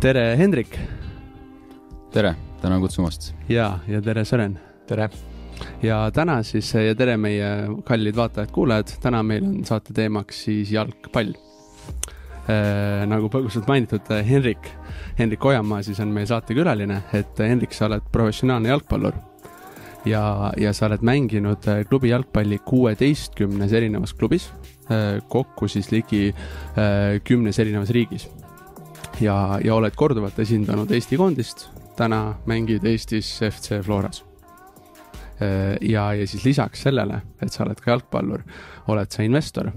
tere, Hendrik. tere, tänan kutsumast. ja, ja tere, Sören. tere. ja täna siis ja tere, meie kallid vaatajad-kuulajad, täna meil on saate teemaks siis jalgpall äh,. nagu põgusalt mainitud, Hendrik, Hendrik Ojamaa siis on meie saatekülaline, et Hendrik, sa oled professionaalne jalgpallur ja, ja sa oled mänginud klubi jalgpalli kuueteistkümnes erinevas klubis, kokku siis ligi kümnes erinevas riigis ja, ja oled korduvalt esindanud Eesti koondist, täna mängid Eestis FC Floras. ja, ja siis lisaks sellele, et sa oled ka jalgpallur, oled sa investor,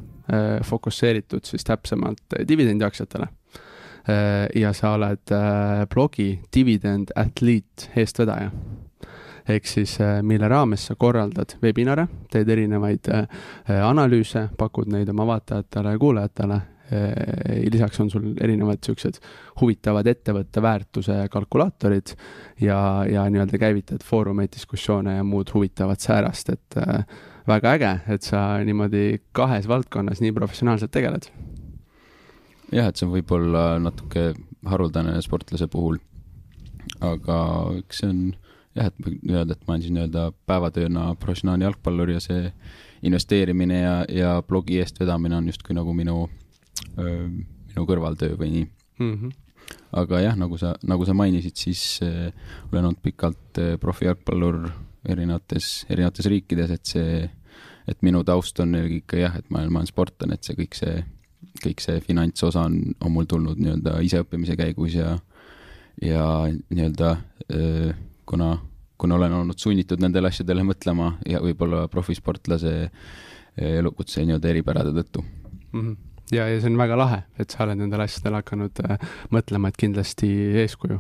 fokusseeritud siis täpsemalt dividendiaktsiatele. ja sa oled blogi Dividend Athlete eestvedaja ehk siis mille raames sa korraldad webinare, teed erinevaid analüüse, pakud neid oma vaatajatele ja kuulajatele Äh, lisaks on sul erinevad siuksed huvitavad ettevõtte väärtuse kalkulaatorid ja, ja nii-öelda käivitad foorumeid, diskussioone ja muud huvitavat säärast, et äh, väga äge, et sa niimoodi kahes valdkonnas nii professionaalselt tegeled. jah, et see on võib-olla natuke haruldane sportlase puhul. aga eks see on jah, et võin öelda, et ma olen siis nii-öelda päevatööna professionaalne jalgpallur ja see investeerimine ja, ja blogi eestvedamine on justkui nagu minu minu kõrvaltöö või nii mm. -hmm. aga jah, nagu sa, nagu sa mainisid, siis äh, olen olnud pikalt profijalgpallur erinevates, erinevates riikides, et see, et minu taust on ikka jah, et ma olen, ma olen sportlane, et see kõik see, kõik see finantsosa on, on mul tulnud nii-öelda iseõppimise käigus ja, ja nii-öelda kuna, kuna olen olnud sunnitud nendele asjadele mõtlema ja võib-olla profisportlase elukutse nii-öelda eripärade tõttu mm. -hmm ja, ja see on väga lahe, et sa oled nendele asjadele hakanud äh, mõtlema, et kindlasti eeskuju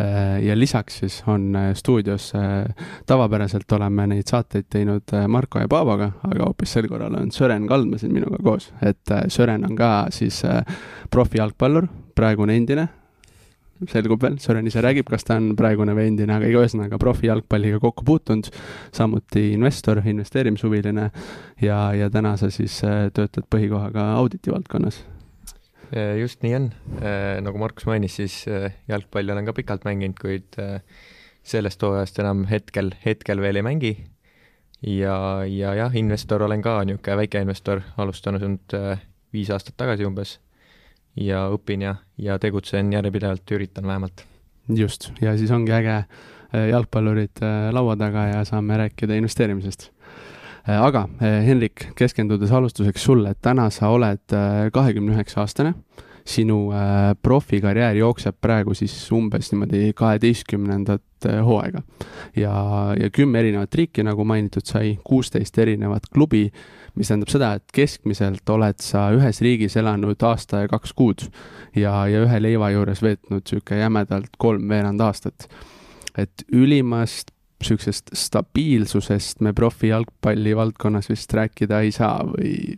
äh,. ja lisaks siis on äh, stuudios äh,, tavapäraselt oleme neid saateid teinud äh, Marko ja Paavoga, aga hoopis sel korral on Sören Kaldma siin minuga koos, et äh, Sören on ka siis äh, profijalgpallur, praegune endine selgub veel, Sören ise räägib, kas ta on praegune või endine, aga ühesõnaga profijalgpalliga kokku puutunud, samuti investor, investeerimishuviline ja, ja täna sa siis äh, töötad põhikohaga auditi valdkonnas. Äh, just nii on, äh, nagu Markus mainis, siis jalgpalli olen ka pikalt mänginud, kuid sellest hooajast enam hetkel, hetkel veel ei mängi. ja, ja jah, investor olen ka niisugune väikeinvestor, alustanud viis aastat tagasi umbes ja õpin ja, ja tegutsen järjepidevalt, üritan vähemalt. just, ja siis ongi äge äh, jalgpallurid äh, laua taga ja saame rääkida investeerimisest. Äh, aga Henrik, keskendudes alustuseks sulle, täna sa oled kahekümne üheksa aastane, sinu profikarjäär jookseb praegu siis umbes niimoodi kaheteistkümnendat hooaega ja, ja kümme erinevat riiki, nagu mainitud sai, kuusteist erinevat klubi mis tähendab seda, et keskmiselt oled sa ühes riigis elanud aasta ja kaks kuud ja, ja ühe leiva juures veetnud niisugune jämedalt kolmveerand aastat. et ülimast niisugusest stabiilsusest me profijalgpalli valdkonnas vist rääkida ei saa või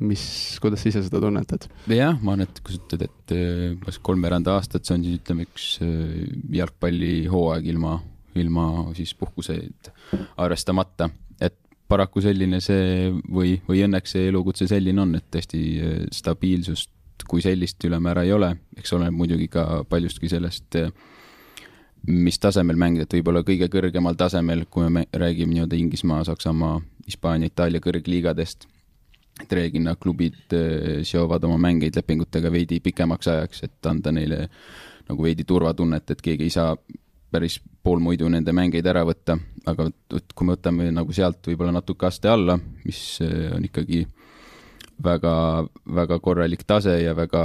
mis, kuidas sa ise seda tunnetad? jah, ma arvan, et kui sa ütled, et äh, kas kolmveerand aastat, see on siis ütleme üks äh, jalgpallihooaeg ilma, ilma siis puhkuseid arvestamata. Paraku selline see või, või õnneks see elukutse selline on, et tõesti äh, stabiilsust kui sellist ülemäära ei ole, eks oleneb muidugi ka paljustki sellest, mis tasemel mängida, et võib-olla kõige kõrgemal tasemel, kui me räägime nii-öelda Inglismaa, Saksamaa, Hispaania, Itaalia kõrgliigadest, et reeglina klubid äh, seovad oma mängeid lepingutega veidi pikemaks ajaks, et anda neile nagu veidi turvatunnet, et keegi ei saa päris poolmuidu nende mängeid ära võtta, aga kui me võtame nagu sealt võib-olla natuke aste alla, mis eh, on ikkagi väga, väga korralik tase ja väga,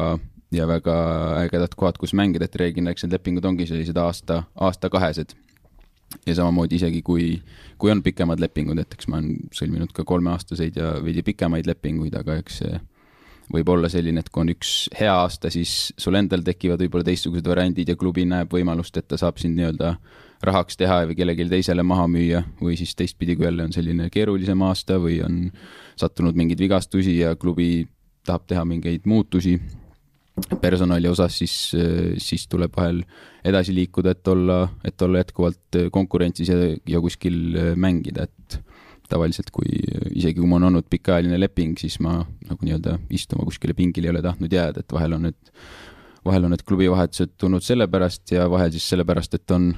ja väga ägedad kohad, kus mängida, et reeglina eks need lepingud ongi sellised aasta, aasta-kahesed. Ja samamoodi isegi kui, kui on pikemad lepingud, et eks ma olen sõlminud ka kolmeaastaseid ja veidi pikemaid lepinguid, aga eks see võib olla selline, et kui on üks hea aasta, siis sul endal tekivad võib-olla teistsugused variandid ja klubi näeb võimalust, et ta saab sind nii-öelda rahaks teha või kellelegi teisele maha müüa või siis teistpidi, kui jälle on selline keerulisem aasta või on sattunud mingeid vigastusi ja klubi tahab teha mingeid muutusi personali osas, siis, siis tuleb vahel edasi liikuda, et olla, et olla jätkuvalt konkurentsis ja, ja kuskil mängida, et tavaliselt, kui isegi kui mul on olnud pikaajaline leping, siis ma nagu nii-öelda istuma kuskile pingile ei ole tahtnud jääda, et vahel on need vahel on need klubivahetused tulnud sellepärast ja vahel siis sellepärast, et on,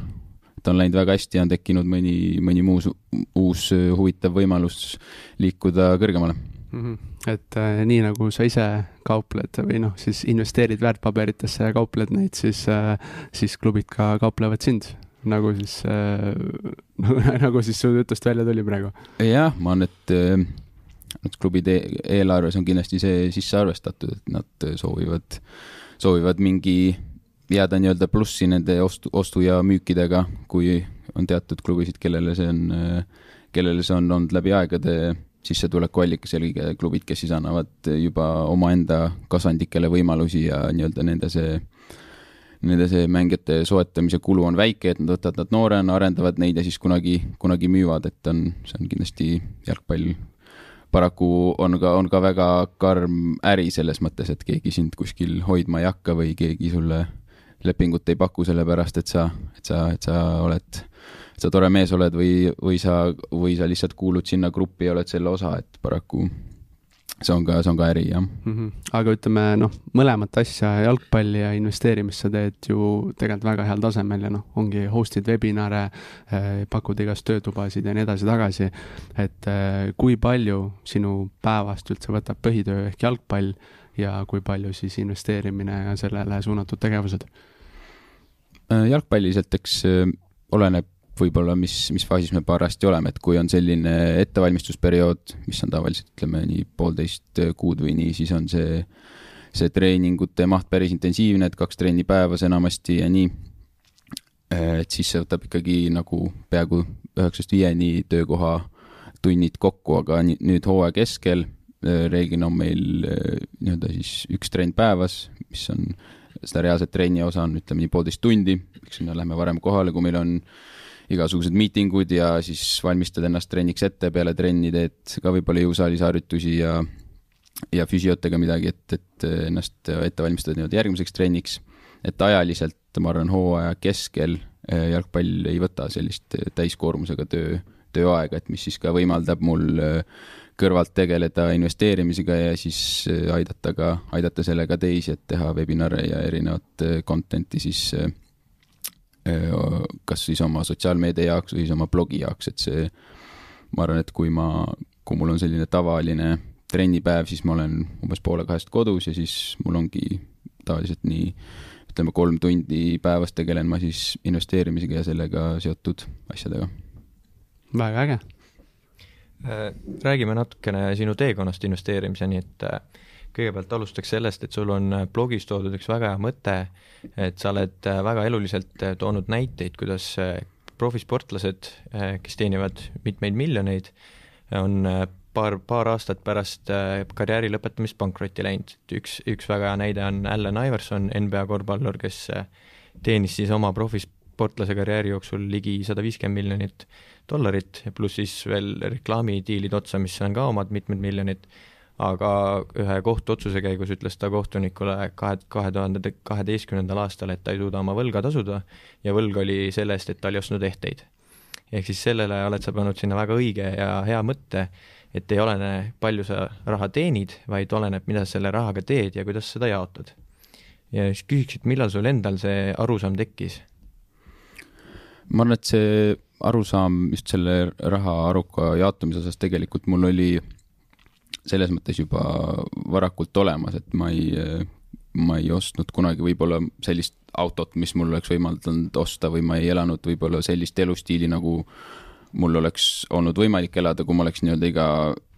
et on läinud väga hästi ja on tekkinud mõni, mõni muus, uus huvitav võimalus liikuda kõrgemale mm. -hmm. et äh, nii nagu sa ise kaupled või noh, siis investeerid väärtpaberitesse ja kaupled neid, siis äh,, siis klubid ka kauplevad sind nagu siis äh,, nagu, siis su jutust välja tuli praegu. jah, ma et äh, et klubide eelarves on kindlasti see sisse arvestatud, et nad soovivad, soovivad mingi jääda nii-öelda plussi nende ostu, ostu ja müükidega, kui on teatud klubisid, kellele see on, kellele see on olnud läbi aegade sissetulekuallikas eelkõige klubid, kes siis annavad juba omaenda kasvandikele võimalusi ja nii-öelda nende see, nende see mängijate soetamise kulu on väike, et nad võtavad nad noorena, arendavad neid ja siis kunagi, kunagi müüvad, et on, see on kindlasti jalgpall. Paraku on ka, on ka väga karm äri selles mõttes, et keegi sind kuskil hoidma ei hakka või keegi sulle lepingut ei paku sellepärast, et sa, et sa, et sa oled, sa tore mees oled või, või sa, või sa lihtsalt kuulud sinna gruppi ja oled selle osa, et paraku see on ka, see on ka äri, jah mm. -hmm. aga ütleme noh, mõlemat asja, jalgpalli ja investeerimist sa teed ju tegelikult väga heal tasemel ja noh, ongi host'id webinare eh,, pakud igast töötubasid ja nii edasi-tagasi. et eh, kui palju sinu päevast üldse võtab põhitöö ehk jalgpall ja kui palju siis investeerimine ja sellele suunatud tegevused? Äh, jalgpalliselt, eks äh, oleneb võib-olla, mis, mis faasis me parajasti oleme, et kui on selline ettevalmistusperiood, mis on tavaliselt ütleme nii poolteist kuud või nii, siis on see, see treeningute maht päris intensiivne, et kaks trenni päevas enamasti ja nii. et siis see võtab ikkagi nagu peaaegu üheksast viieni töökoha tunnid kokku, aga nüüd hooaja keskel reeglina on meil nii-öelda siis üks trenn päevas, mis on seda reaalset trenni osa on, ütleme nii poolteist tundi, eks sinna lähme varem kohale, kui meil on igasugused miitingud ja siis valmistad ennast trenniks ette, peale trenni teed ka võib-olla jõusaalis harjutusi ja ja füsiotega midagi, et, et ennast ette valmistada nii-öelda järgmiseks trenniks. et ajaliselt, ma arvan, hooaja keskel eh, jalgpall ei võta sellist täiskoormusega töö, tööaega, et mis siis ka võimaldab mul eh, kõrvalt tegeleda investeerimisega ja siis eh, aidata ka, aidata sellega teisi, et teha webinare ja erinevat content'i siis kas siis oma sotsiaalmeedia jaoks või siis oma blogi jaoks, et see, ma arvan, et kui ma, kui mul on selline tavaline trennipäev, siis ma olen umbes poole kahest kodus ja siis mul ongi tavaliselt nii, ütleme kolm tundi päevas tegelen ma siis investeerimisega ja sellega seotud asjadega. väga äge. Äh, räägime natukene sinu teekonnast investeerimiseni, et äh, kõigepealt alustaks sellest, et sul on äh, blogis toodud üks väga hea mõte, et sa oled äh, väga eluliselt äh, toonud näiteid, kuidas profisportlased, kes teenivad mitmeid miljoneid, on paar, paar aastat pärast karjääri lõpetamist pankrotti läinud. üks, üks väga hea näide on Allan Iverson, NBA korvpallur, kes teenis siis oma profisportlase karjääri jooksul ligi sada viiskümmend miljonit dollarit, pluss siis veel reklaamidiilid otsa, mis on ka omad mitmed miljonid aga ühe kohtuotsuse käigus ütles ta kohtunikule kahe, kahe tuhande kaheteistkümnendal aastal, et ta ei suuda oma võlga tasuda ja võlg oli selle eest, et ta oli ostnud ehteid. ehk siis sellele oled sa pannud sinna väga õige ja hea mõtte, et ei olene, palju sa raha teenid, vaid oleneb, mida sa selle rahaga teed ja kuidas seda jaotad. ja siis küsiks, et millal sul endal see arusaam tekkis? ma arvan, et see arusaam just selle raha aruka jaotamise osas tegelikult mul oli selles mõttes juba varakult olemas, et ma ei, ma ei ostnud kunagi võib-olla sellist autot, mis mul oleks võimaldanud osta või ma ei elanud võib-olla sellist elustiili, nagu mul oleks olnud võimalik elada, kui ma oleks nii-öelda iga,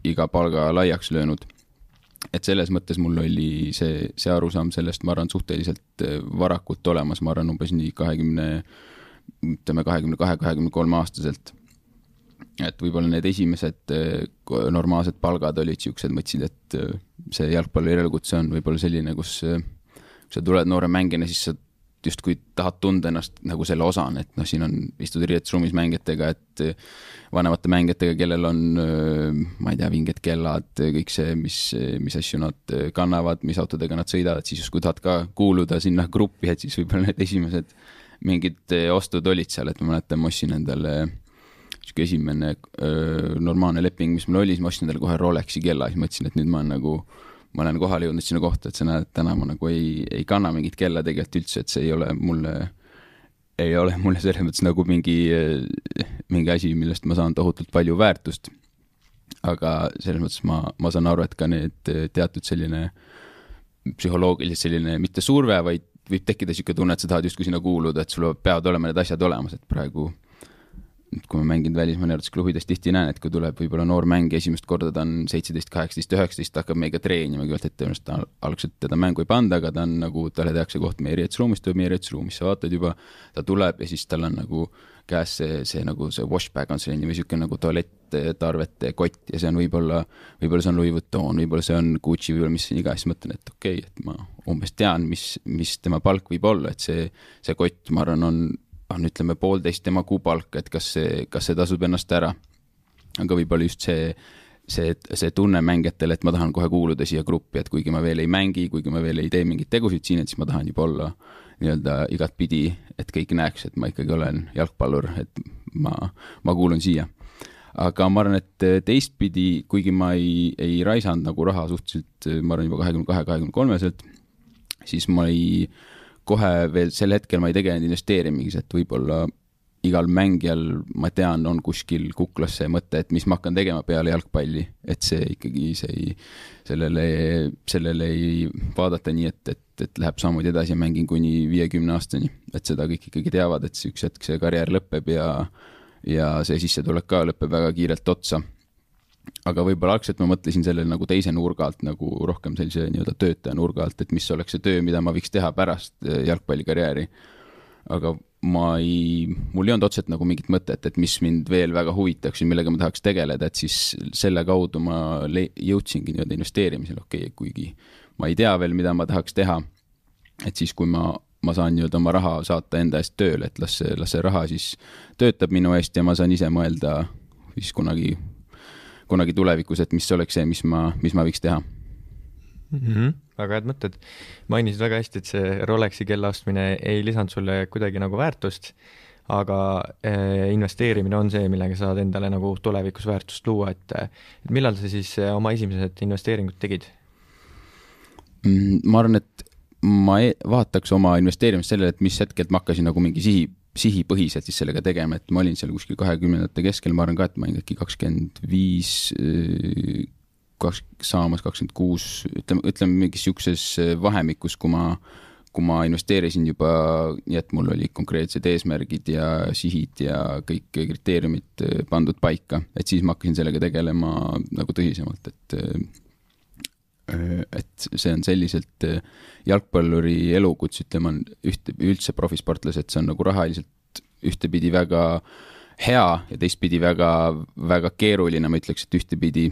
iga palga laiaks löönud. et selles mõttes mul oli see, see arusaam sellest, ma arvan, suhteliselt varakult olemas, ma arvan, umbes nii kahekümne, ütleme kahekümne kahe, kahekümne kolme aastaselt et võib-olla need esimesed äh, normaalsed palgad olid siuksed, mõtlesid, et äh, see jalgpalli elukutse on võib-olla selline, kus äh, kui sa tuled noore mängijana, siis sa justkui tahad tunda ennast nagu selle osana, et noh, siin on, istud riietusruumis mängijatega, et vanemate mängijatega, kellel on, ma ei tea, vinged kellad, kõik see, mis, mis asju nad kannavad, mis autodega nad sõidavad, siis justkui tahad ka kuuluda sinna gruppi, et siis võib-olla need esimesed mingid ostud olid seal, et ma mäletan, ma ostsin endale äh, sihuke esimene öö, normaalne leping, mis mul oli, siis ma ostsin endale kohe Rolexi kella, siis mõtlesin, et nüüd ma olen nagu, ma olen kohale jõudnud sinna kohta, et sa näed, täna ma nagu ei, ei kanna mingit kella tegelikult üldse, et see ei ole mulle, ei ole mulle selles mõttes nagu mingi, mingi asi, millest ma saan tohutult palju väärtust. aga selles mõttes ma, ma saan aru, et ka need teatud selline psühholoogiliselt selline mitte surve, vaid võib tekkida niisugune tunne, et sa tahad justkui sinna kuuluda, et sul peavad olema need asjad olemas, et praegu nüüd, kui ma mängin välismaa harjutusklubides, tihti näen, et kui tuleb võib-olla noor mängija esimest korda, ta on seitseteist, kaheksateist, üheksateist, ta hakkab meiega treenima, kõigepealt ette ennast algselt teda mängu ei panda, aga ta on nagu, talle tehakse koht meie riietusruumis, tuleb meie riietusruumis, sa vaatad juba, ta tuleb ja siis tal on nagu käes see, see nagu see washbag on selline või niisugune nagu tualetttarvete kott ja see on võib-olla, võib-olla see on Louis Vuitton, võib-olla see on Gucci, võib-olla mis iganes, mõtlen, et okei okay,, et ma umbes tean, mis, mis tema palk võib olla, et see, see kott, ma arvan, on on ütleme poolteist tema kuupalka, et kas see, kas see tasub ennast ära. aga võib-olla just see, see, see tunne mängijatele, et ma tahan kohe kuuluda siia gruppi, et kuigi ma veel ei mängi, kuigi ma veel ei tee mingeid tegusid siin, et siis ma tahan juba olla nii-öelda igatpidi, et kõik näeks, et ma ikkagi olen jalgpallur, et ma, ma kuulun siia. aga ma arvan, et teistpidi, kuigi ma ei, ei raisanud nagu raha suhteliselt, ma arvan juba kahekümne kahe, kahekümne kolmeselt, siis ma ei kohe veel sel hetkel ma ei tegelenud investeerimises, et võib-olla igal mängijal, ma tean, on kuskil kuklas see mõte, et mis ma hakkan tegema peale jalgpalli, et see ikkagi, see ei, sellele, sellele ei vaadata nii, et, et, et läheb samamoodi edasi ja mängin kuni viiekümne aastani. et seda kõik ikkagi teavad, et üks hetk see karjäär lõpeb ja, ja see sissetulek ka lõpeb väga kiirelt otsa aga võib-olla algselt ma mõtlesin sellele nagu teise nurga alt nagu rohkem sellise nii-öelda töötaja nurga alt, et mis oleks see töö, mida ma võiks teha pärast eh, jalgpallikarjääri. aga ma ei, mul ei olnud otseselt nagu mingit mõtet, et mis mind veel väga huvitaks ja millega ma tahaks tegeleda, et siis selle kaudu ma jõudsingi nii-öelda investeerimisele, okei okay,, kuigi ma ei tea veel, mida ma tahaks teha. et siis, kui ma, ma saan nii-öelda oma raha saata enda eest tööle, et las see, las see raha siis töötab minu eest ja ma saan ise mõelda siis kunagi kunagi tulevikus, et mis oleks see, mis ma, mis ma võiks teha mm. -hmm. väga head mõtted. mainisid väga hästi, et see Rolexi kella ostmine ei lisanud sulle kuidagi nagu väärtust, aga äh, investeerimine on see, millega saad endale nagu tulevikus väärtust luua, et, et millal sa siis eh, oma esimesed investeeringud tegid mm,? ma arvan, et ma e vaataks oma investeerimist sellele, et mis hetkelt ma hakkasin nagu mingi sihi sihipõhiselt siis sellega tegema, et ma olin seal kuskil kahekümnendate keskel, ma arvan ka, et ma olin äkki kakskümmend viis, kaks, saamas kakskümmend kuus, ütleme, ütleme mingis sihukeses vahemikus, kui ma, kui ma investeerisin juba nii, et mul olid konkreetsed eesmärgid ja sihid ja kõik kriteeriumid pandud paika, et siis ma hakkasin sellega tegelema nagu tõsisemalt, et et see on selliselt jalgpalluri elukutse, ütleme, on ühte, üldse profisportlased, see on nagu rahaliselt ühtepidi väga hea ja teistpidi väga, väga keeruline, ma ütleks, et ühtepidi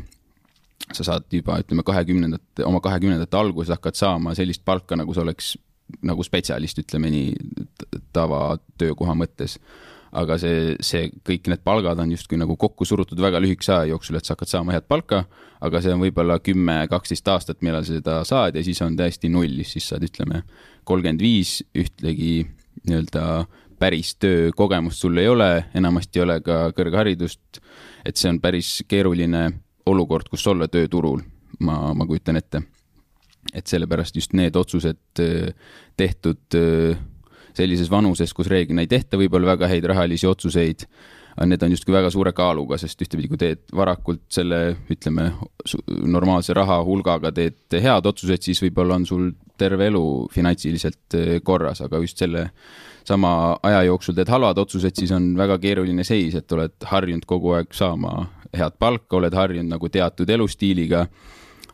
sa saad juba, ütleme, kahekümnendate, oma kahekümnendate alguses hakkad saama sellist palka, nagu sa oleks nagu spetsialist, ütleme nii, tavatöökoha mõttes aga see, see, kõik need palgad on justkui nagu kokku surutud väga lühikese aja jooksul, et sa hakkad saama head palka, aga see on võib-olla kümme, kaksteist aastat, millal sa seda saad ja siis on täiesti null, siis saad, ütleme, kolmkümmend viis, ühtlegi nii-öelda päris töökogemust sul ei ole, enamasti ei ole ka kõrgharidust, et see on päris keeruline olukord, kus olla tööturul, ma, ma kujutan ette. et sellepärast just need otsused tehtud sellises vanuses, kus reeglina ei tehta võib-olla väga häid rahalisi otsuseid, need on justkui väga suure kaaluga, sest ühtepidi, kui teed varakult selle, ütleme, normaalse raha hulgaga teed head otsused, siis võib-olla on sul terve elu finantsiliselt eh, korras, aga just selle sama aja jooksul teed halvad otsused, siis on väga keeruline seis, et oled harjunud kogu aeg saama head palka, oled harjunud nagu teatud elustiiliga,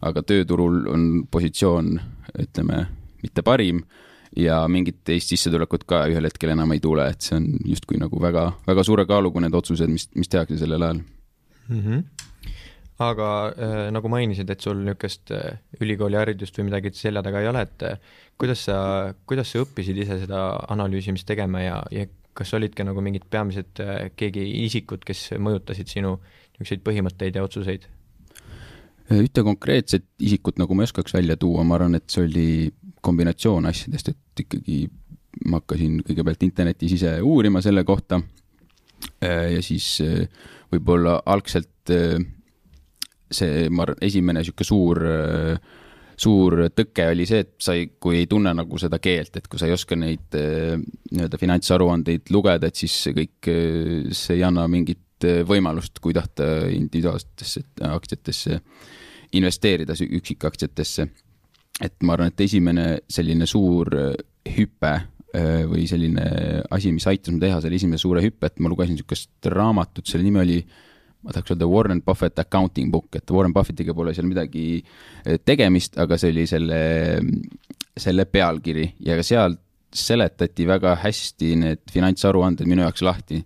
aga tööturul on positsioon, ütleme, mitte parim ja mingit teist sissetulekut ka ühel hetkel enam ei tule, et see on justkui nagu väga, väga suure kaaluga need otsused, mis, mis tehakse sellel ajal mm. -hmm aga äh, nagu mainisid, et sul niisugust äh, ülikooliharidust või midagi selja taga ei ole, et äh, kuidas sa, kuidas sa õppisid ise seda analüüsimist tegema ja, ja kas olid ka nagu mingid peamised äh, keegi isikud, kes mõjutasid sinu niisuguseid põhimõtteid ja otsuseid? Ühte konkreetset isikut nagu ma ei oskaks välja tuua, ma arvan, et see oli kombinatsioon asjadest, et ikkagi ma hakkasin kõigepealt internetis ise uurima selle kohta. ja siis eh, võib-olla algselt eh, see, ma arvan, esimene sihuke suur suur tõke oli see, et sa ei, kui ei tunne nagu seda keelt, et kui sa ei oska neid äh, nii-öelda finantsaruandeid lugeda, et siis kõik, äh, see ei anna mingit võimalust, kui tahta individuaalsetesse aktsiatesse investeerida, üksikaktsiatesse. et ma arvan, et esimene selline suur hüpe või selline asi, mis aitas mul teha selle esimese suure hüppe, et ma lugesin niisugust raamatut, selle nimi oli äh, ma tahaks öelda Warren Buffett accounting book, et Warren Buffettiga pole seal midagi eh, tegemist, aga see oli selle, selle pealkiri ja seal seletati väga hästi need finantsaruanded minu jaoks lahti.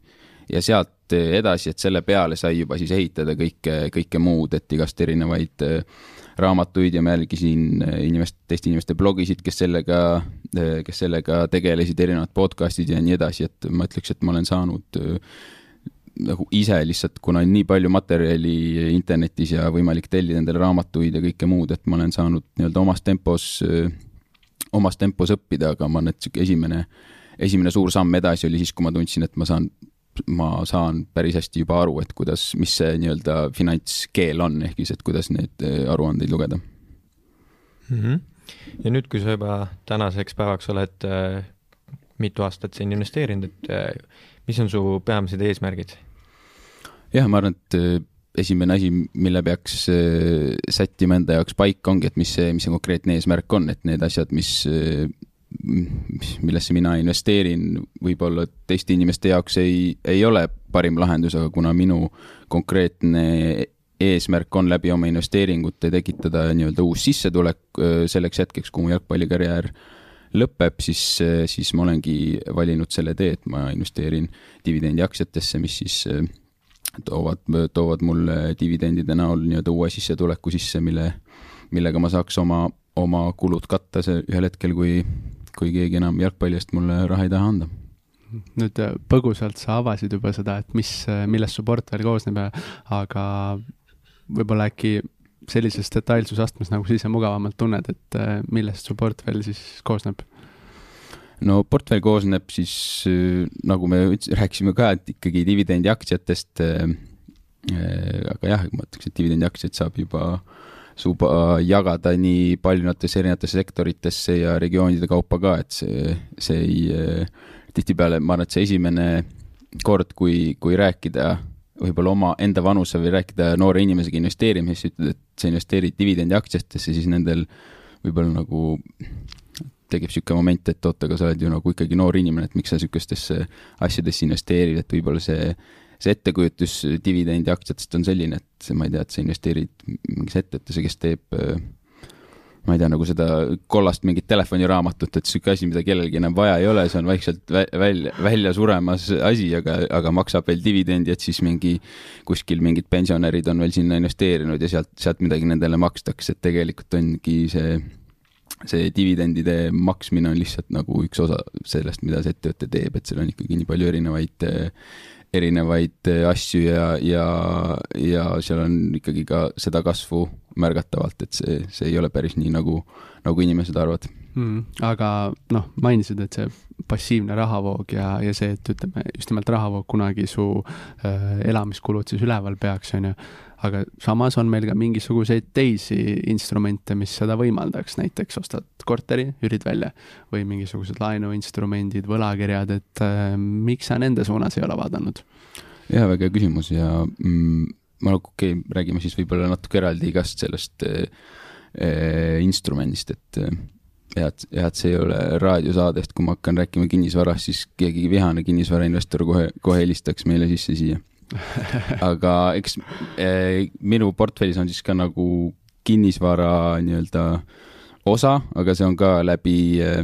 ja sealt edasi, et selle peale sai juba siis ehitada kõike, kõike muud, et igast erinevaid eh, raamatuid ja ma jälgisin eh, inimest, teiste inimeste blogisid, kes sellega, kes sellega tegelesid, erinevad podcast'id ja nii edasi, et ma ütleks, et ma olen saanud nagu ise lihtsalt, kuna on nii palju materjali internetis ja võimalik tellida endale raamatuid ja kõike muud, et ma olen saanud nii-öelda omas tempos, omas tempos õppida, aga ma arvan, et sihuke esimene, esimene suur samm edasi oli siis, kui ma tundsin, et ma saan, ma saan päris hästi juba aru, et kuidas, mis see nii-öelda finantskeel on, ehk siis, et kuidas neid äh, aruandeid lugeda mm. -hmm. ja nüüd, kui sa juba tänaseks päevaks oled äh, mitu aastat siin investeerinud, et äh, mis on su peamised eesmärgid? jah, ma arvan, et äh, esimene asi, mille peaks äh, sättima enda jaoks paika, ongi, et mis see, mis see konkreetne eesmärk on, et need asjad, mis, äh, millesse mina investeerin, võib-olla teiste inimeste jaoks ei, ei ole parim lahendus, aga kuna minu konkreetne eesmärk on läbi oma investeeringute tekitada nii-öelda uus sissetulek selleks hetkeks, kui mu jalgpallikarjäär lõpeb, siis, siis ma olengi valinud selle tee, et ma investeerin dividendiaktsiatesse, mis siis toovad, toovad mulle dividendide näol nii-öelda uue sissetuleku sisse, mille, millega ma saaks oma, oma kulud katta see ühel hetkel, kui, kui keegi enam jalgpalli eest mulle raha ei taha anda nüüd äh, põgusalt sa avasid juba seda, et mis, äh, millest su portfell koosneb, aga võib-olla äkki sellises detailsusastmes, nagu sa ise mugavamalt tunned, et äh, millest su portfell siis koosneb? no portfell koosneb siis, äh, nagu me rääkisime ka, et ikkagi dividendiaktsiatest. Äh, äh, aga jah, ma ütleks, et dividendiaktsiaid saab juba suuba jagada nii paljudatesse erinevatesse sektoritesse ja regioonide kaupa ka, et see, see ei, tihtipeale ma arvan, et see esimene kord, kui, kui rääkida võib-olla oma enda vanuse või rääkida noore inimesega investeerimisest, ütled, et sa investeerid dividendiaktsiatesse, siis nendel võib-olla nagu tekib niisugune moment, et oot, aga sa oled ju nagu ikkagi noor inimene, et miks sa niisugustesse asjadesse investeerid, et võib-olla see, see ettekujutus dividendiaktsiatest on selline, et ma ei tea, et sa investeerid mingisse ettevõttesse, kes teeb ma ei tea, nagu seda kollast mingit telefoniraamatut, et sihuke asi, mida kellelgi enam vaja ei ole, see on vaikselt vä välja, välja suremas asi, aga, aga maksab veel dividendi, et siis mingi kuskil mingid pensionärid on veel sinna investeerinud ja sealt, sealt midagi nendele makstakse, et tegelikult ongi see see dividendide maksmine on lihtsalt nagu üks osa sellest, mida see ettevõte teeb, et seal on ikkagi nii palju erinevaid, erinevaid asju ja, ja, ja seal on ikkagi ka seda kasvu märgatavalt, et see, see ei ole päris nii, nagu, nagu inimesed arvavad mm,. aga noh, mainisid, et see passiivne rahavoog ja, ja see, et ütleme just nimelt rahavoog kunagi su äh, elamiskulud siis üleval peaks, on ju aga samas on meil ka mingisuguseid teisi instrumente, mis seda võimaldaks, näiteks ostad korteri, üürid välja või mingisugused laenuinstrumendid, võlakirjad, et äh, miks sa nende suunas ei ole vaadanud? jah, väga hea küsimus ja mm, ma okei okay,, räägime siis võib-olla natuke eraldi igast sellest äh, äh, instrumendist, et äh, jah, et, jah, et see ei ole raadiosaade, et kui ma hakkan rääkima kinnisvarast, siis keegi vihane kinnisvarainvestor kohe, kohe helistaks meile sisse siia aga eks eh, minu portfellis on siis ka nagu kinnisvara nii-öelda osa, aga see on ka läbi eh,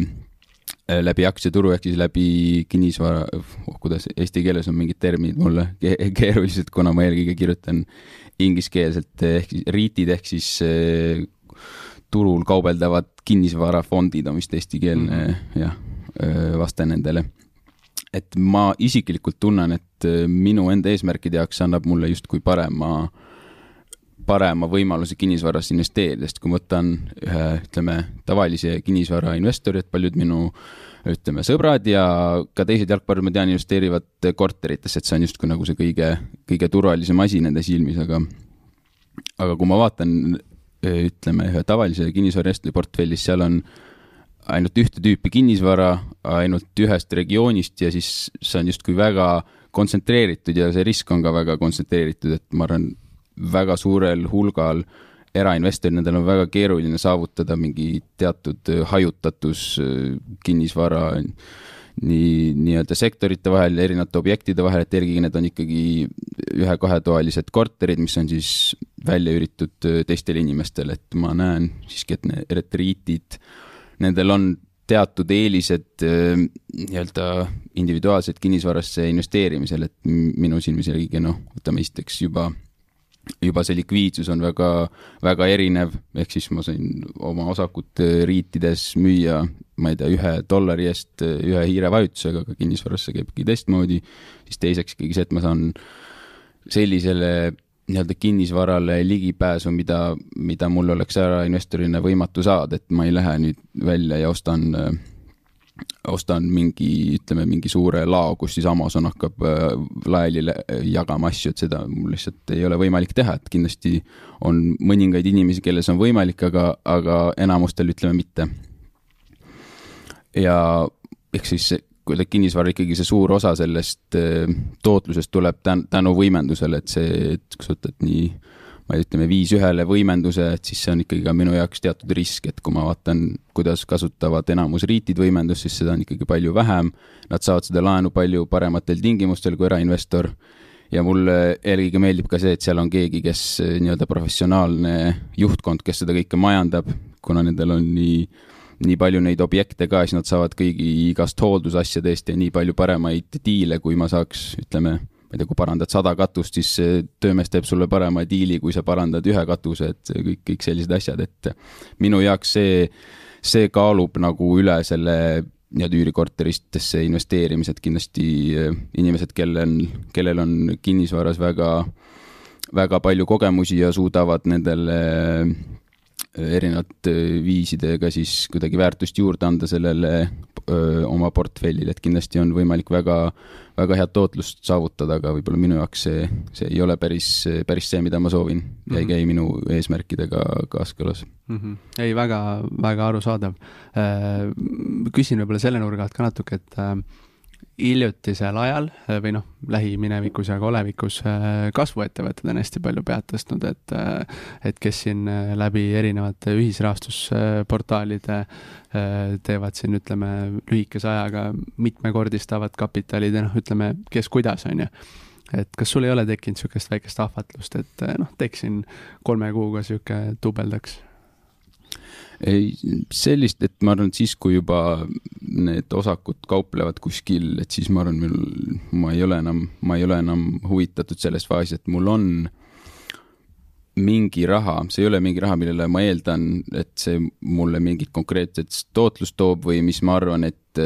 läbi aktsiaturu ehk siis läbi kinnisvara oh,, kuidas eesti keeles on mingid terminid mulle keerulised, kuna ma eelkõige kirjutan ingliskeelselt ehk siis REIT-id ehk siis eh, turul kaubeldavad kinnisvarafondid on vist eestikeelne mm. jah, eh, vaste nendele et ma isiklikult tunnen, et äh, minu enda eesmärkide jaoks annab mulle justkui parema, parema võimaluse kinnisvarasse investeerida, sest kui ma võtan ühe, ütleme, tavalise kinnisvarainvestori, et paljud minu ütleme, sõbrad ja ka teised jalgpallurid, ma tean, investeerivad korteritesse, et see on justkui nagu see kõige, kõige turvalisem asi nende silmis, aga aga kui ma vaatan ütleme, ühe tavalise kinnisvarainvestori portfellis, seal on ainult ühte tüüpi kinnisvara, ainult ühest regioonist ja siis see on justkui väga kontsentreeritud ja see risk on ka väga kontsentreeritud, et ma arvan, väga suurel hulgal erainvestorid, nendel on väga keeruline saavutada mingi teatud hajutatus kinnisvara nii nii-öelda sektorite vahel, erinevate objektide vahel, et eelkõige need on ikkagi ühe-kahetoalised korterid, mis on siis välja üüritud teistele inimestele, et ma näen siiski, et need retriitid, nendel on teatud eelised nii-öelda individuaalselt kinnisvarasse investeerimisel, et minu silmis eelkõige noh, võtame esiteks juba juba see likviidsus on väga, väga erinev, ehk siis ma sain oma osakut riitides müüa, ma ei tea, ühe dollari eest ühe hiirevajutusega, aga kinnisvarasse käibki teistmoodi, siis teiseks ikkagi see, et ma saan sellisele nii-öelda kinnisvarale ligipääsu, mida, mida mul oleks ärainvestorina võimatu saada, et ma ei lähe nüüd välja ja ostan äh, ostan mingi, ütleme mingi suure lao, kus siis Amazon hakkab äh, laiali jagama asju, et seda mul lihtsalt ei ole võimalik teha, et kindlasti on mõningaid inimesi, kelles on võimalik, aga, aga enamustel ütleme mitte. ja ehk siis kuidagi kinnisvara ikkagi see suur osa sellest äh, tootlusest tuleb tän-, tänu võimendusele, et see, et kui sa võtad nii ma ütleme, viis ühele võimenduse, et siis see on ikkagi ka minu jaoks teatud risk, et kui ma vaatan, kuidas kasutavad enamus riitid võimendust, siis seda on ikkagi palju vähem. Nad saavad seda laenu palju parematel tingimustel kui erainvestor. ja mulle eelkõige meeldib ka see, et seal on keegi, kes nii-öelda professionaalne juhtkond, kes seda kõike majandab, kuna nendel on nii nii palju neid objekte ka, siis nad saavad kõigi igast hooldusasjadest ja nii palju paremaid diile, kui ma saaks, ütleme ma ei tea, kui parandad sada katust, siis töömees teeb sulle parema diili, kui sa parandad ühe katuse, et kõik, kõik sellised asjad, et minu jaoks see, see kaalub nagu üle selle nii-öelda üürikorteristesse investeerimised kindlasti inimesed, kellel, kellel on kinnisvaras väga, väga palju kogemusi ja suudavad nendele erinevate viisidega siis kuidagi väärtust juurde anda sellele öö, oma portfellile, et kindlasti on võimalik väga, väga head tootlust saavutada, aga võib-olla minu jaoks see, see ei ole päris, päris see, mida ma soovin ja mm -hmm. ei mhm. käi minu eesmärkidega kaaskõlas mm. -hmm. ei, väga, väga arusaadav. küsin võib-olla selle nurga alt ka natuke, et hiljutisel ajal äh, või noh, lähiminevikus ja ka olevikus äh, kasvuettevõtted on hästi palju pead tõstnud, et, äh, et kes siin läbi erinevate ühisrahastusportaalide teevad siin, ütleme, lühikese ajaga mitmekordistavad kapitalid ja noh, ütleme, kes kuidas, on ju. Et kas sul ei ole tekkinud niisugust väikest ahvatlust, et noh, teeksin kolme kuuga niisugune dubeldaks ei, sellist, et ma arvan, et siis, kui juba need osakud kauplevad kuskil, et siis ma arvan, mul, ma ei ole enam, ma ei ole enam huvitatud selles faasis, et mul on mingi raha, see ei ole mingi raha, millele ma eeldan, et see mulle mingit konkreetset tootlust toob või mis ma arvan, et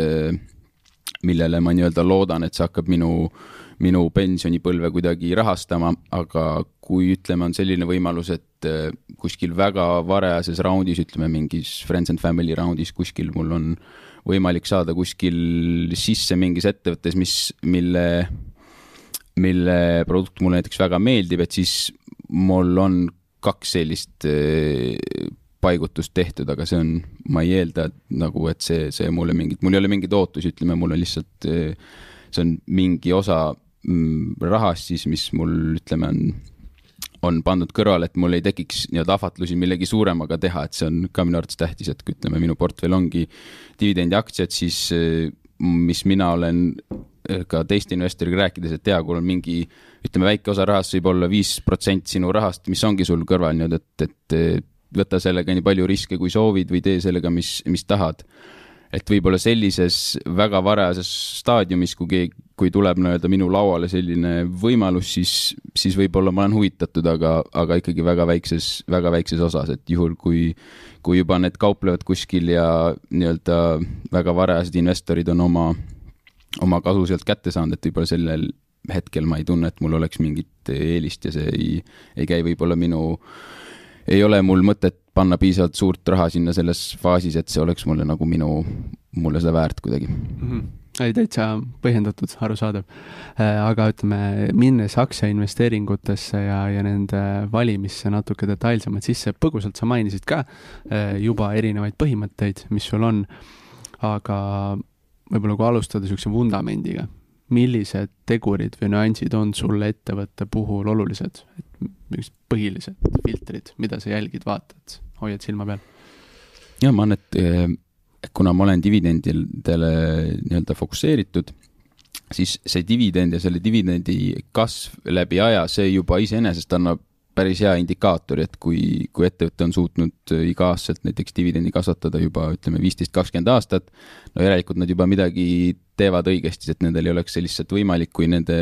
millele ma nii-öelda loodan, et see hakkab minu äh, minu pensionipõlve kuidagi rahastama, aga kui ütleme, on selline võimalus, et äh, kuskil väga varajases raundis, ütleme mingis Friends and Family raundis kuskil mul on võimalik saada kuskil sisse mingis ettevõttes, mis, mille, mille produkt mulle näiteks väga meeldib, et siis mul on kaks sellist äh, paigutust tehtud, aga see on, ma ei eelda nagu, et see, see mulle mingit, mul ei ole mingeid ootusi, ütleme, mul on lihtsalt, äh, see on mingi osa Mm, rahast siis, mis mul ütleme, on, on pandud kõrvale, et mul ei tekiks nii-öelda ahvatlusi millegi suuremaga teha, et see on ka minu arvates tähtis, et kui ütleme, minu portfell ongi dividendiaktsiad, siis mis mina olen eh, ka teiste investoriga rääkides, et tea, kui on mingi, ütleme, väike osa rahast võib olla viis protsenti sinu rahast, mis ongi sul kõrval nii-öelda, et, et võta sellega nii palju riske, kui soovid või tee sellega, mis, mis tahad et võib-olla sellises väga varajases staadiumis, kui keegi, kui tuleb nii-öelda minu lauale selline võimalus, siis, siis võib-olla ma olen huvitatud, aga, aga ikkagi väga väikses, väga väikses osas, et juhul, kui, kui juba need kauplevad kuskil ja nii-öelda väga varajased investorid on oma, oma kasu sealt kätte saanud, et võib-olla sellel hetkel ma ei tunne, et mul oleks mingit eelist ja see ei, ei käi. Võib-olla minu, ei ole mul mõtet panna piisavalt suurt raha sinna selles faasis, et see oleks mulle nagu minu, mulle seda väärt kuidagi mm. -hmm. ei, täitsa põhjendatud, arusaadav. Äh, aga ütleme, minnes aktsiainvesteeringutesse ja, ja nende valimisse natuke detailsemalt sisse, põgusalt sa mainisid ka äh, juba erinevaid põhimõtteid, mis sul on, aga võib-olla kui alustada niisuguse vundamendiga, millised tegurid või nüansid on sulle ettevõtte puhul olulised, et põhilised filtrid, mida sa jälgid, vaatad, hoiad silma peal? ja ma arvan, et eh, kuna ma olen dividendidele nii-öelda fokusseeritud, siis see dividend ja selle dividendi kasv läbi aja, see juba iseenesest annab päris hea indikaatori, et kui, kui ettevõte on suutnud iga-aastaselt näiteks dividendi kasvatada juba ütleme viisteist, kakskümmend aastat, no järelikult nad juba midagi teevad õigesti, et nendel ei oleks see lihtsalt võimalik, kui nende,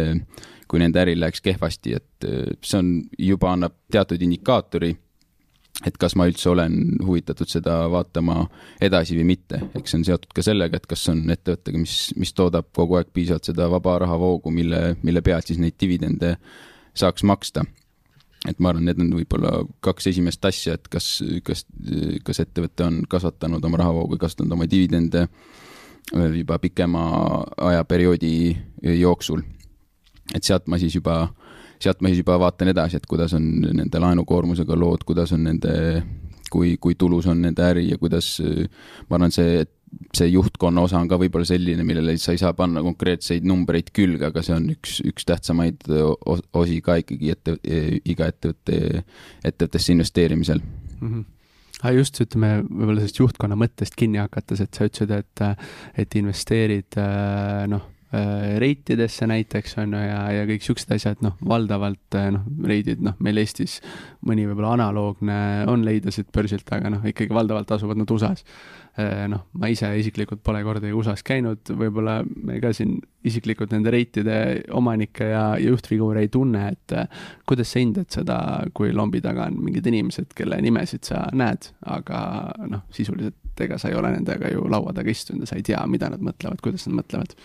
kui nende äril läheks kehvasti, et see on, juba annab teatud indikaatori et kas ma üldse olen huvitatud seda vaatama edasi või mitte, eks see on seotud ka sellega, et kas on ettevõttega, mis, mis toodab kogu aeg piisavalt seda vaba rahavoogu, mille, mille pealt siis neid dividende saaks maksta. et ma arvan, need on võib-olla kaks esimest asja, et kas, kas, kas ettevõte on kasvatanud oma rahavoogu, kasvatanud oma dividende juba pikema ajaperioodi jooksul. et sealt ma siis juba äh, sealt ma siis juba vaatan edasi, et kuidas on nende laenukoormusega lood, kuidas on nende, kui, kui tulus on nende äri ja kuidas, ma arvan, see, see juhtkonna osa on ka võib-olla selline, millele sa ei saa panna konkreetseid numbreid külge, aga see on üks, üks tähtsamaid osi ka ikkagi ette, iga ettevõtte, ettevõttesse investeerimisel mm. -hmm aga just ütleme, võib-olla sellest juhtkonna mõttest kinni hakates, et sa ütlesid, et, et investeerid noh reitidesse näiteks on ju ja, ja kõik siuksed asjad, noh, valdavalt äh, noh, reidid, noh, meil Eestis mõni võib-olla analoogne on leida siit börsilt, aga noh, ikkagi valdavalt asuvad nad USA-s. Äh, noh, ma ise isiklikult pole kordagi USA-s käinud, võib-olla me ka siin isiklikult nende reitide omanikke ja, ja juhtfiguure ei tunne, et kuidas sa hindad seda, kui lombi taga on mingid inimesed, kelle nimesid sa näed, aga noh, sisuliselt ega sa ei ole nendega ju laua taga istunud ja sa ei tea, mida nad mõtlevad, kuidas nad mõtlevad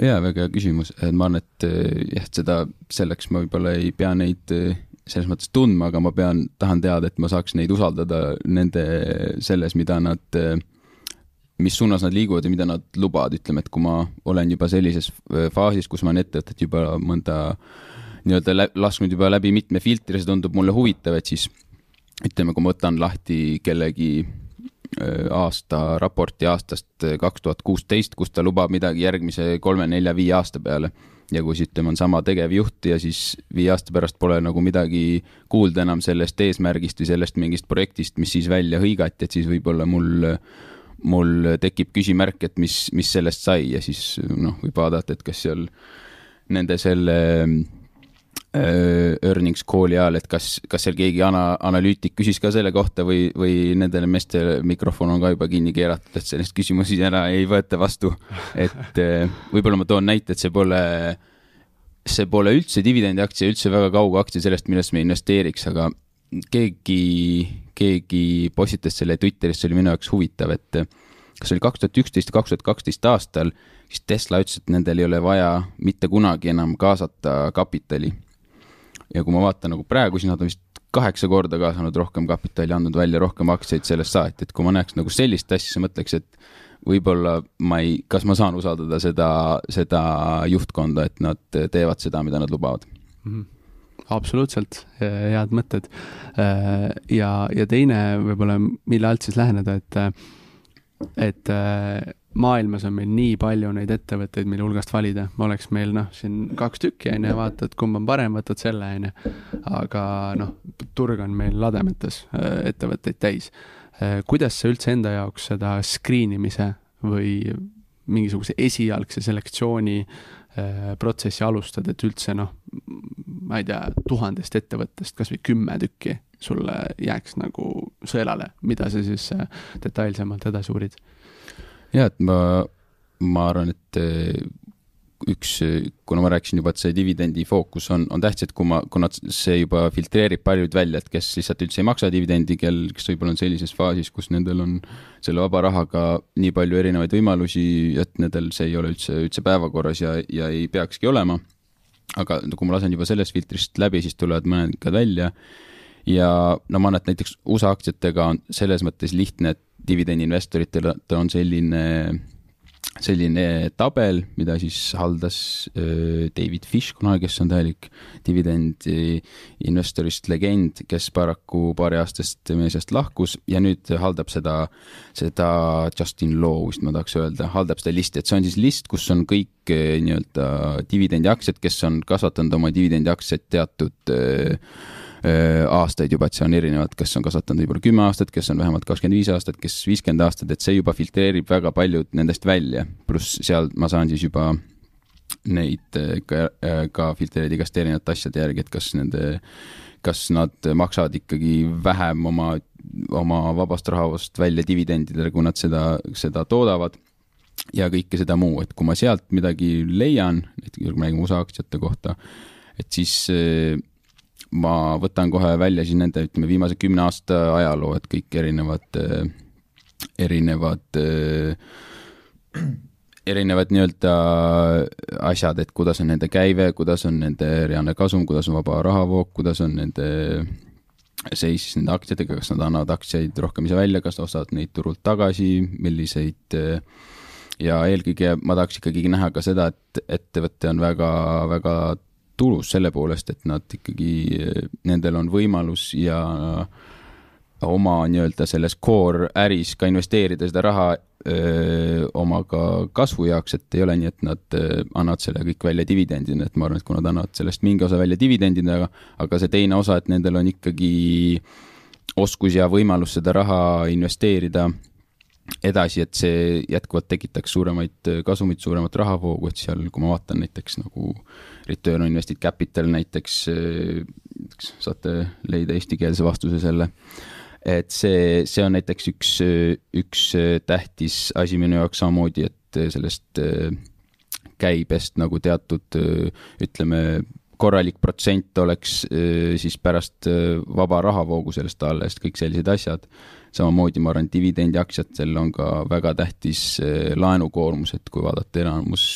jaa, väga hea küsimus, et ma arvan, et eh, jah, seda, selleks ma võib-olla ei pea neid eh, selles mõttes tundma, aga ma pean, tahan teada, et ma saaks neid usaldada nende selles, mida nad, mis suunas nad liiguvad ja mida nad lubavad, ütleme, et kui ma olen juba sellises faasis, kus ma olen ettevõtet juba mõnda nii-öelda lasknud juba läbi mitme filtri, see tundub mulle huvitav, et siis ütleme, kui ma võtan lahti kellegi Äh, aasta raporti aastast äh, kaks tuhat kuusteist, kus ta lubab midagi järgmise kolme, nelja, viie aasta peale. ja kui siis ütleme, on sama tegevjuht ja siis viie aasta pärast pole nagu midagi kuulda enam sellest eesmärgist või sellest mingist projektist, mis siis välja hõigati, et siis võib-olla mul, mul tekib küsimärk, et mis, mis sellest sai ja siis noh, võib vaadata, et kas seal nende selle Äh, earnings call'i ajal, et kas, kas seal keegi ana-, analüütik küsis ka selle kohta või, või nendele meestele mikrofon on ka juba kinni keeratud, et sellist küsimusi ära ei võeta vastu. et äh, võib-olla ma toon näite, et see pole, see pole üldse dividendiaktsia, üldse väga kauge aktsia sellest, millest me investeeriks, aga keegi, keegi postitas selle Twitteris, see oli minu jaoks huvitav, et kas oli kaks tuhat üksteist kaks tuhat kaksteist aastal, siis Tesla ütles, et nendel ei ole vaja mitte kunagi enam kaasata kapitali ja kui ma vaatan nagu praegu, siis nad on vist kaheksa korda kaasanud rohkem kapitali, andnud välja rohkem aktsiaid sellest saati, et kui ma näeks nagu sellist asja, siis mõtleks, et võib-olla ma ei, kas ma saan usaldada seda, seda juhtkonda, et nad teevad seda, mida nad lubavad mm. -hmm absoluutselt, head mõtted. ja, ja teine võib-olla, mille alt siis läheneda, et, et maailmas on meil nii palju neid ettevõtteid, mille hulgast valida, oleks meil noh, siin kaks tükki on ju, vaatad, kumb on parem, võtad selle on ju. aga noh, turg on meil lademetes äh, ettevõtteid täis. Äh, kuidas sa üldse enda jaoks seda screen imise või mingisuguse esialgse selektsiooni äh, protsessi alustad, et üldse noh, ma ei tea, tuhandest ettevõttest kasvõi kümme tükki sulle jääks nagu sõelale, mida sa siis detailsemalt edasi uurid ja et ma, ma arvan, et eh, üks, kuna ma rääkisin juba, et see dividendi fookus on, on tähtis, et kui ma, kuna see juba filtreerib paljud välja, et kes lihtsalt üldse ei maksa dividendi, kel, kes võib-olla on sellises faasis, kus nendel on selle vaba rahaga nii palju erinevaid võimalusi, et nendel see ei ole üldse, üldse päevakorras ja, ja ei peakski olema. aga kui ma lasen juba sellest filtrist läbi, siis tulevad mõned välja ja no ma arvan, et näiteks USA aktsiatega on selles mõttes lihtne, et dividendiinvestoritel on selline selline tabel, mida siis haldas David Fish kunagi, kes on täielik dividendi investorist legend, kes paraku paariaastast meie seast lahkus ja nüüd haldab seda, seda Justin Law vist ma tahaks öelda, haldab seda listi, et see on siis list, kus on kõik nii-öelda dividendiaktsiad, kes on kasvatanud oma dividendiaktsiaid teatud Äh, aastaid juba, et see on erinevad, kes on kasvatanud võib-olla kümme aastat, kes on vähemalt kakskümmend viis aastat, kes viiskümmend aastat, et see juba filtreerib väga paljud nendest välja, pluss seal ma saan siis juba neid äh, ka, äh, ka filtreerida igast erinevate asjade järgi, et kas nende, kas nad maksavad ikkagi vähem oma, oma vabast rahast välja dividendidele, kui nad seda, seda toodavad. Ja kõike seda muu, et kui ma sealt midagi leian, näiteks kui me räägime USA aktsiate kohta, et siis ma võtan kohe välja siis nende, ütleme, viimase kümne aasta ajaloo, et kõik erinevad, äh, erinevad, äh, erinevad nii-öelda asjad, et kuidas on nende käive, kuidas on nende reaalne kasum, kuidas on vaba rahavoog, kuidas on nende seis siis nende aktsiatega, kas nad annavad aktsiaid rohkem ise välja, kas ostavad neid turult tagasi, milliseid äh, ja eelkõige ma tahaks ikkagi näha ka seda, et ettevõte on väga, väga tulus selle poolest, et nad ikkagi, nendel on võimalus ja oma nii-öelda selles core äris ka investeerida seda raha öö, oma ka kasvu jaoks, et ei ole nii, et nad öö, annavad selle kõik välja dividendina, et ma arvan, et kui nad annavad sellest mingi osa välja dividendina, aga see teine osa, et nendel on ikkagi oskus ja võimalus seda raha investeerida edasi, et see jätkuvalt tekitaks suuremaid kasumit, suuremat rahavoogu, et seal, kui ma vaatan näiteks nagu Return on Invested Capital näiteks, saate leida eestikeelse vastuse selle. et see, see on näiteks üks, üks tähtis asi minu jaoks samamoodi, et sellest käibest nagu teatud ütleme, korralik protsent oleks siis pärast vaba rahavoogu sellest alles, kõik sellised asjad samamoodi ma arvan, dividendiaktsiatel on ka väga tähtis eh, laenukoormus, et kui vaadata enamus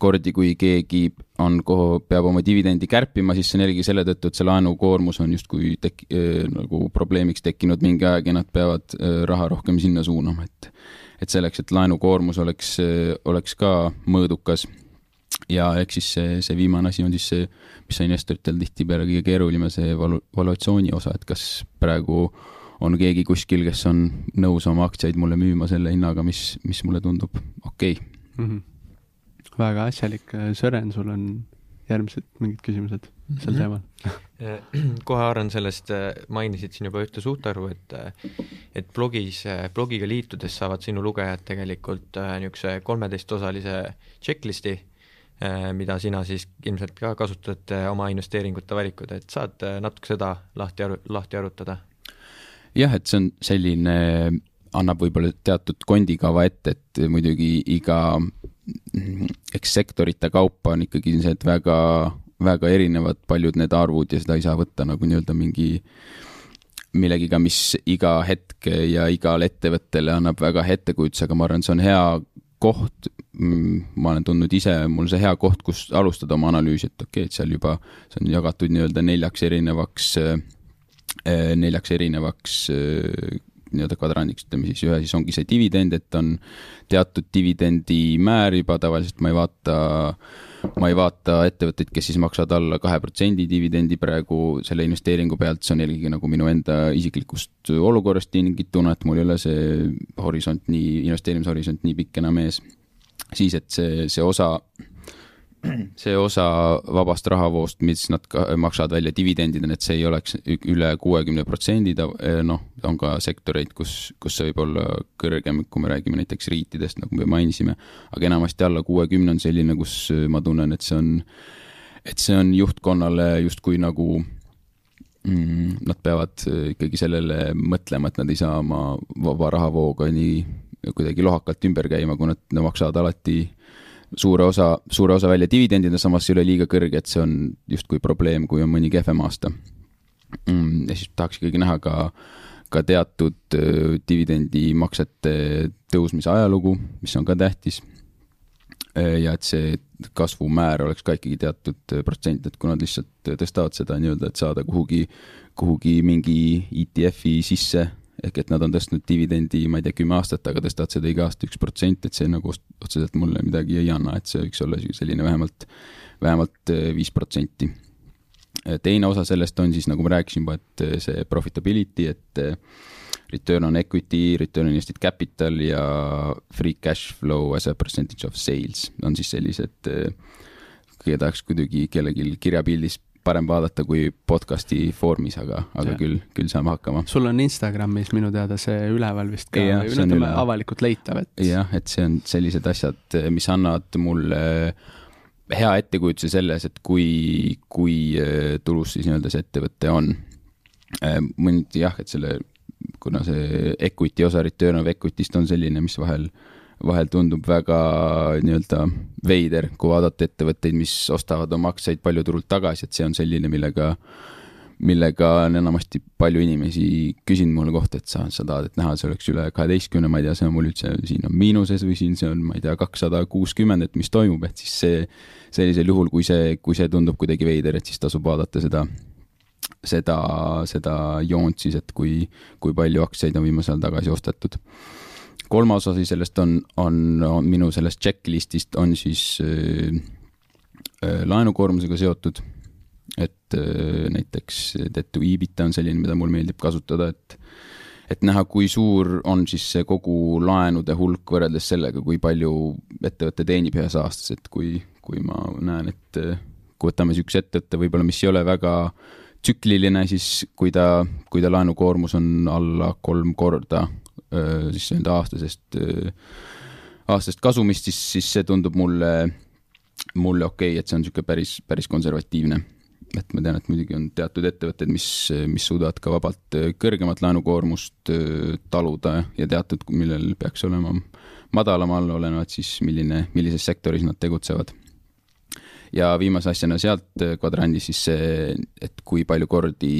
kordi, kui keegi on, peab oma dividendi kärpima, siis see on jällegi selle tõttu, et see laenukoormus on justkui tek-, eh, nagu probleemiks tekkinud mingi aeg ja nad peavad eh, raha rohkem sinna suunama, et et selleks, et laenukoormus oleks, oleks ka mõõdukas. Ja eks siis see, see viimane asi on siis see, mis on investoritel tihtipeale kõige keeruline, see valu-, valuatsiooni osa, et kas praegu äh, on keegi kuskil, kes on nõus oma aktsiaid mulle müüma selle hinnaga, mis, mis mulle tundub okei okay. mm. -hmm. väga asjalik, Sören, sul on järgmised mingid küsimused sel mm -hmm. teemal kohe haaran sellest, mainisid siin juba ühte suhtarvu, et et blogis, blogiga liitudes saavad sinu lugejad tegelikult niisuguse kolmeteistosalise checklist'i, mida sina siis ilmselt ka kasutad oma investeeringute valikud, et saad natuke seda lahti aru-, lahti arutada? Jah, et see on selline, annab võib-olla teatud kondikava ette, et muidugi iga, eks sektorite kaupa on ikkagi sellised väga, väga erinevad paljud need arvud ja seda ei saa võtta nagu nii-öelda mingi millegiga, mis iga hetk ja igale ettevõttele annab väga hea ettekujutuse, aga ma arvan, see on hea koht, mm, ma olen tundnud ise, mul see hea koht, kus alustada oma analüüsi, et okei okay,, et seal juba, see on jagatud nii-öelda neljaks erinevaks Äh, neljaks erinevaks äh, nii-öelda kvadrandiks, ütleme siis, ühe siis ongi see dividend, et on teatud dividendimäär juba, tavaliselt ma ei vaata, ma ei vaata ettevõtteid, kes siis maksavad alla kahe protsendi dividendi praegu selle investeeringu pealt, see on eelkõige nagu minu enda isiklikust olukorrast tingituna, et mul ei ole see horisont nii, investeerimishorisont nii pikk enam ees. siis, et see, see osa see osa vabast rahavoost, mis nad maksavad välja dividendidena, et see ei oleks üle kuuekümne protsendi, ta eh, noh, on ka sektoreid, kus, kus see võib olla kõrgem, kui me räägime näiteks riitidest, nagu me mainisime, aga enamasti alla kuuekümne on selline, kus ma tunnen, et see on, et see on juhtkonnale justkui nagu mm, nad peavad ikkagi sellele mõtlema, et nad ei saa oma vaba rahavooga nii kuidagi lohakalt ümber käima, kui nad maksavad alati suure osa, suure osa välja dividendina, samas ei ole liiga kõrge, et see on justkui probleem, kui on mõni kehvem aasta. Mm, ja siis tahaks ikkagi näha ka, ka teatud dividendimaksete tõusmise ajalugu, mis on ka tähtis. ja et see kasvumäär oleks ka ikkagi teatud protsent, et kui nad lihtsalt tõstavad seda nii-öelda, et saada kuhugi, kuhugi mingi ETF-i sisse ehk et nad on tõstnud dividendi, ma ei tea, kümme aastat, aga tõstavad seda iga aasta üks protsent, et see nagu otseselt mulle midagi ei anna, et see võiks olla selline vähemalt, vähemalt viis protsenti. teine osa sellest on siis, nagu ma rääkisin juba, et see profitability, et return on equity, return on invested capital ja free cash flow as a percentage of sales on siis sellised, kõige tahaks kuidagi kellelgi kirjapildis parem vaadata kui podcast'i vormis, aga, aga ja. küll, küll saame hakkama. sul on Instagramis minu teada see üleval vist ka, ütleme avalikult leitav, et. jah, et see on sellised asjad, mis annavad mulle hea ettekujutuse selles, et kui, kui tulus siis nii-öelda see ettevõte on. mõniti jah, et selle kuna see equity osa return of equity'st on selline, mis vahel, vahel tundub väga nii-öelda veider, kui vaadata ettevõtteid, mis ostavad oma aktsiaid palju turult tagasi, et see on selline, millega, millega on enamasti palju inimesi küsinud mulle kohta, et sa, sa tahad, et näha, see oleks üle kaheteistkümne, ma ei tea, see on mul üldse siin on miinuses või siin see on, ma ei tea, kakssada kuuskümmend, et mis toimub, et siis see, sellisel juhul, kui see, kui see tundub kuidagi veider, et siis tasub vaadata seda seda, seda joont siis, et kui, kui palju aktsiaid on viimasel ajal tagasi ostetud. Kolmas osa sellest on, on, on minu sellest checklist'ist on siis äh, äh, laenukoormusega seotud. et äh, näiteks debt to EBITDA on selline, mida mul meeldib kasutada, et et näha, kui suur on siis see kogu laenude hulk võrreldes sellega, kui palju ettevõte teenib ühes aastas, et kui, kui ma näen, et kui võtame niisuguse ettevõtte võib-olla, mis ei ole väga äh, tsükliline, siis kui ta, kui ta laenukoormus on alla kolm korda siis nii-öelda aastasest, aastasest kasumist, siis, siis see tundub mulle, mulle okei okay,, et see on niisugune päris, päris konservatiivne. et ma tean, et muidugi on teatud ettevõtted, mis, mis suudavad ka vabalt kõrgemat laenukoormust taluda ja teatud, millel peaks olema madalamal, olenevalt siis milline, millises sektoris nad tegutsevad ja viimase asjana sealt kvadrandist siis see, et kui palju kordi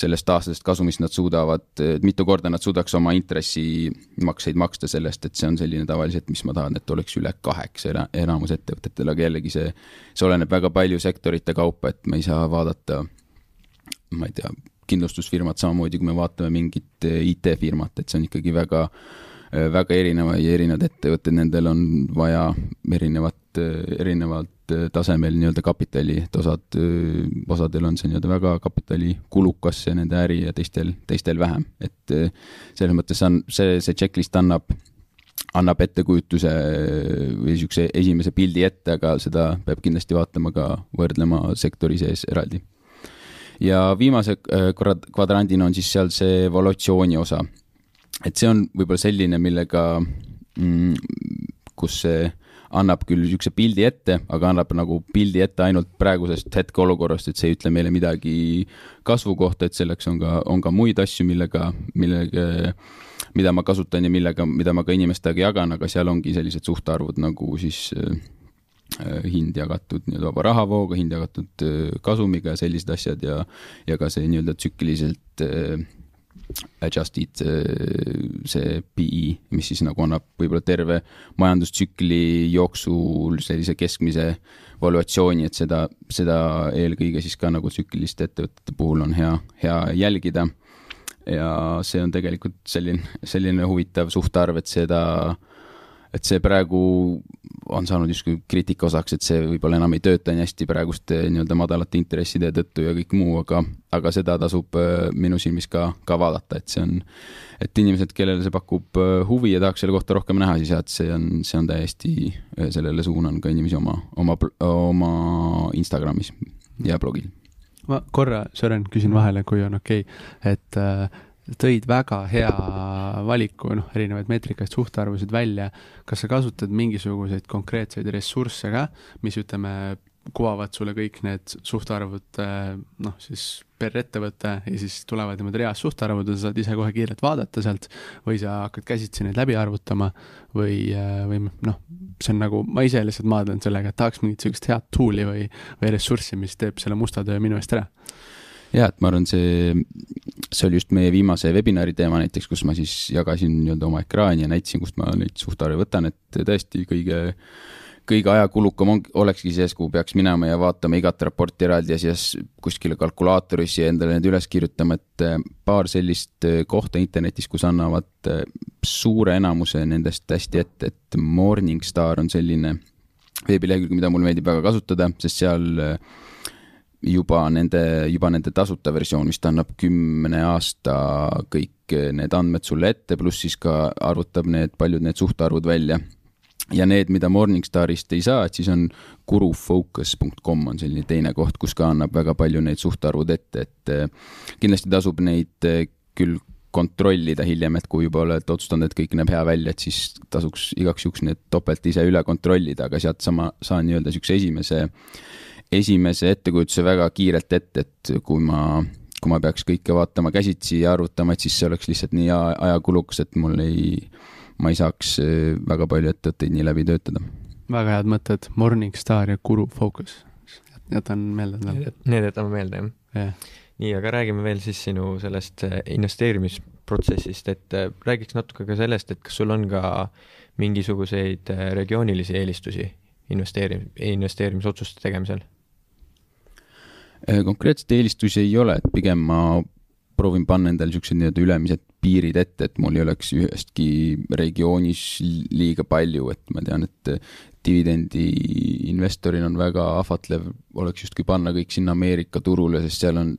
sellest aastasest kasumist nad suudavad, mitu korda nad suudaks oma intressimakseid maksta sellest, et see on selline tavaliselt, mis ma tahan, et oleks üle kaheksa enamus ettevõtetel, aga jällegi see, see oleneb väga palju sektorite kaupa, et me ei saa vaadata, ma ei tea, kindlustusfirmat samamoodi, kui me vaatame mingit IT-firmat, et see on ikkagi väga väga erinevaid ja erinevad ettevõtted, nendel on vaja erinevat, erinevat Äh, tasemel nii-öelda kapitali, et osad, äh, osadel on see nii-öelda väga kapitalikulukas, see nende äri ja teistel, teistel vähem, et äh, selles mõttes on see, see checklist annab, annab ettekujutuse või niisuguse esimese pildi ette, aga seda peab kindlasti vaatama ka, võrdlema sektori sees eraldi. ja viimase kvadrandina on siis seal see evolutsiooni osa. Et see on võib-olla selline, millega mm,, kus see annab küll niisuguse pildi ette, aga annab nagu pildi ette ainult praegusest hetkeolukorrast, et see ei ütle meile midagi kasvu kohta, et selleks on ka, on ka muid asju, millega, millega, mida ma kasutan ja millega, mida ma ka inimestega jagan, aga seal ongi sellised suhtarvud nagu siis äh, hind jagatud nii-öelda vaba rahavooga, hind jagatud äh, kasumiga ja sellised asjad ja, ja ka see nii-öelda tsükliliselt äh, adjusted see PE, mis siis nagu annab võib-olla terve majandustsükli jooksul sellise keskmise valuatsiooni, et seda, seda eelkõige siis ka nagu tsükliliste ettevõtete puhul on hea, hea jälgida. ja see on tegelikult selline, selline huvitav suhtarv, et seda äh, et see praegu on saanud justkui kriitika osaks, et see võib-olla enam ei tööta nii hästi praeguste nii-öelda madalate intresside tõttu ja kõik muu, aga, aga seda tasub äh, minu silmis ka, ka vaadata, et see on, et inimesed, kellele see pakub äh, huvi ja tahaks selle kohta rohkem näha, siis jah, et see on, see on täiesti, äh, sellele suunan ka inimesi oma, oma, oma Instagramis ja blogil. ma korra, Sören, küsin vahele, kui on okei okay., et äh, tõid väga hea valiku, noh, erinevaid meetrikaid, suhtarvusid välja. kas sa kasutad mingisuguseid konkreetseid ressursse ka, mis ütleme, kuvavad sulle kõik need suhtarvud noh, siis per ettevõte ja siis tulevad niimoodi reas suhtarvud ja sa saad ise kohe kiirelt vaadata sealt või sa hakkad käsitsi neid läbi arvutama või, või noh, see on nagu, ma ise lihtsalt maadlen sellega, et tahaks mingit sellist head tool'i või, või ressurssi, mis teeb selle musta töö minu eest ära ja et ma arvan, see, see oli just meie viimase webinari teema näiteks, kus ma siis jagasin nii-öelda oma ekraani ja näitasin, kust ma neid suhtarve võtan, et tõesti kõige, kõige ajakulukam on, olekski see, kuhu peaks minema ja vaatama igat raporti eraldi ja siis kuskile kalkulaatorisse endale need üles kirjutama, et äh, paar sellist äh, kohta internetis, kus annavad äh, suure enamuse nendest hästi ette, et Morningstar on selline veebilehekülg, mida mulle meeldib väga kasutada, sest seal juba nende, juba nende tasuta versioon vist annab kümne aasta kõik need andmed sulle ette, pluss siis ka arvutab need, paljud need suhtarvud välja. Ja need, mida Morningstarist ei saa, et siis on gurufocus.com on selline teine koht, kus ka annab väga palju neid suhtarvud ette, et eh, kindlasti tasub neid eh, küll kontrollida hiljem, et kui juba oled otsustanud, et kõik näeb hea välja, et siis tasuks igaks juhuks need topelt ise üle kontrollida, aga sealt sama saan nii-öelda niisuguse esimese, esimese ettekujutuse väga kiirelt ette, et kui ma kui ma peaks kõike vaatama käsitsi ja arvutama, et siis see oleks lihtsalt nii ajakulukas, et mul ei, ma ei saaks äh, väga palju ettevõtteid nii läbi töötada. väga head mõtted, Morningstar ja Guru Focus, jätan meelde endale. Need jätame meelde, jah yeah.? nii, aga räägime veel siis sinu sellest äh, investeerimisprotsessist, et äh, räägiks natuke ka sellest, et kas sul on ka mingisuguseid regioonilisi eelistusi investeeri-, investeerimisotsuste tegemisel? Konkreetseid eelistusi ei ole, et pigem ma proovin panna endale niisugused nii-öelda ülemised piirid ette, et mul ei oleks ühestki regioonis liiga palju, et ma tean, et dividendi investorina on väga ahvatlev, oleks justkui panna kõik sinna Ameerika turule, sest seal on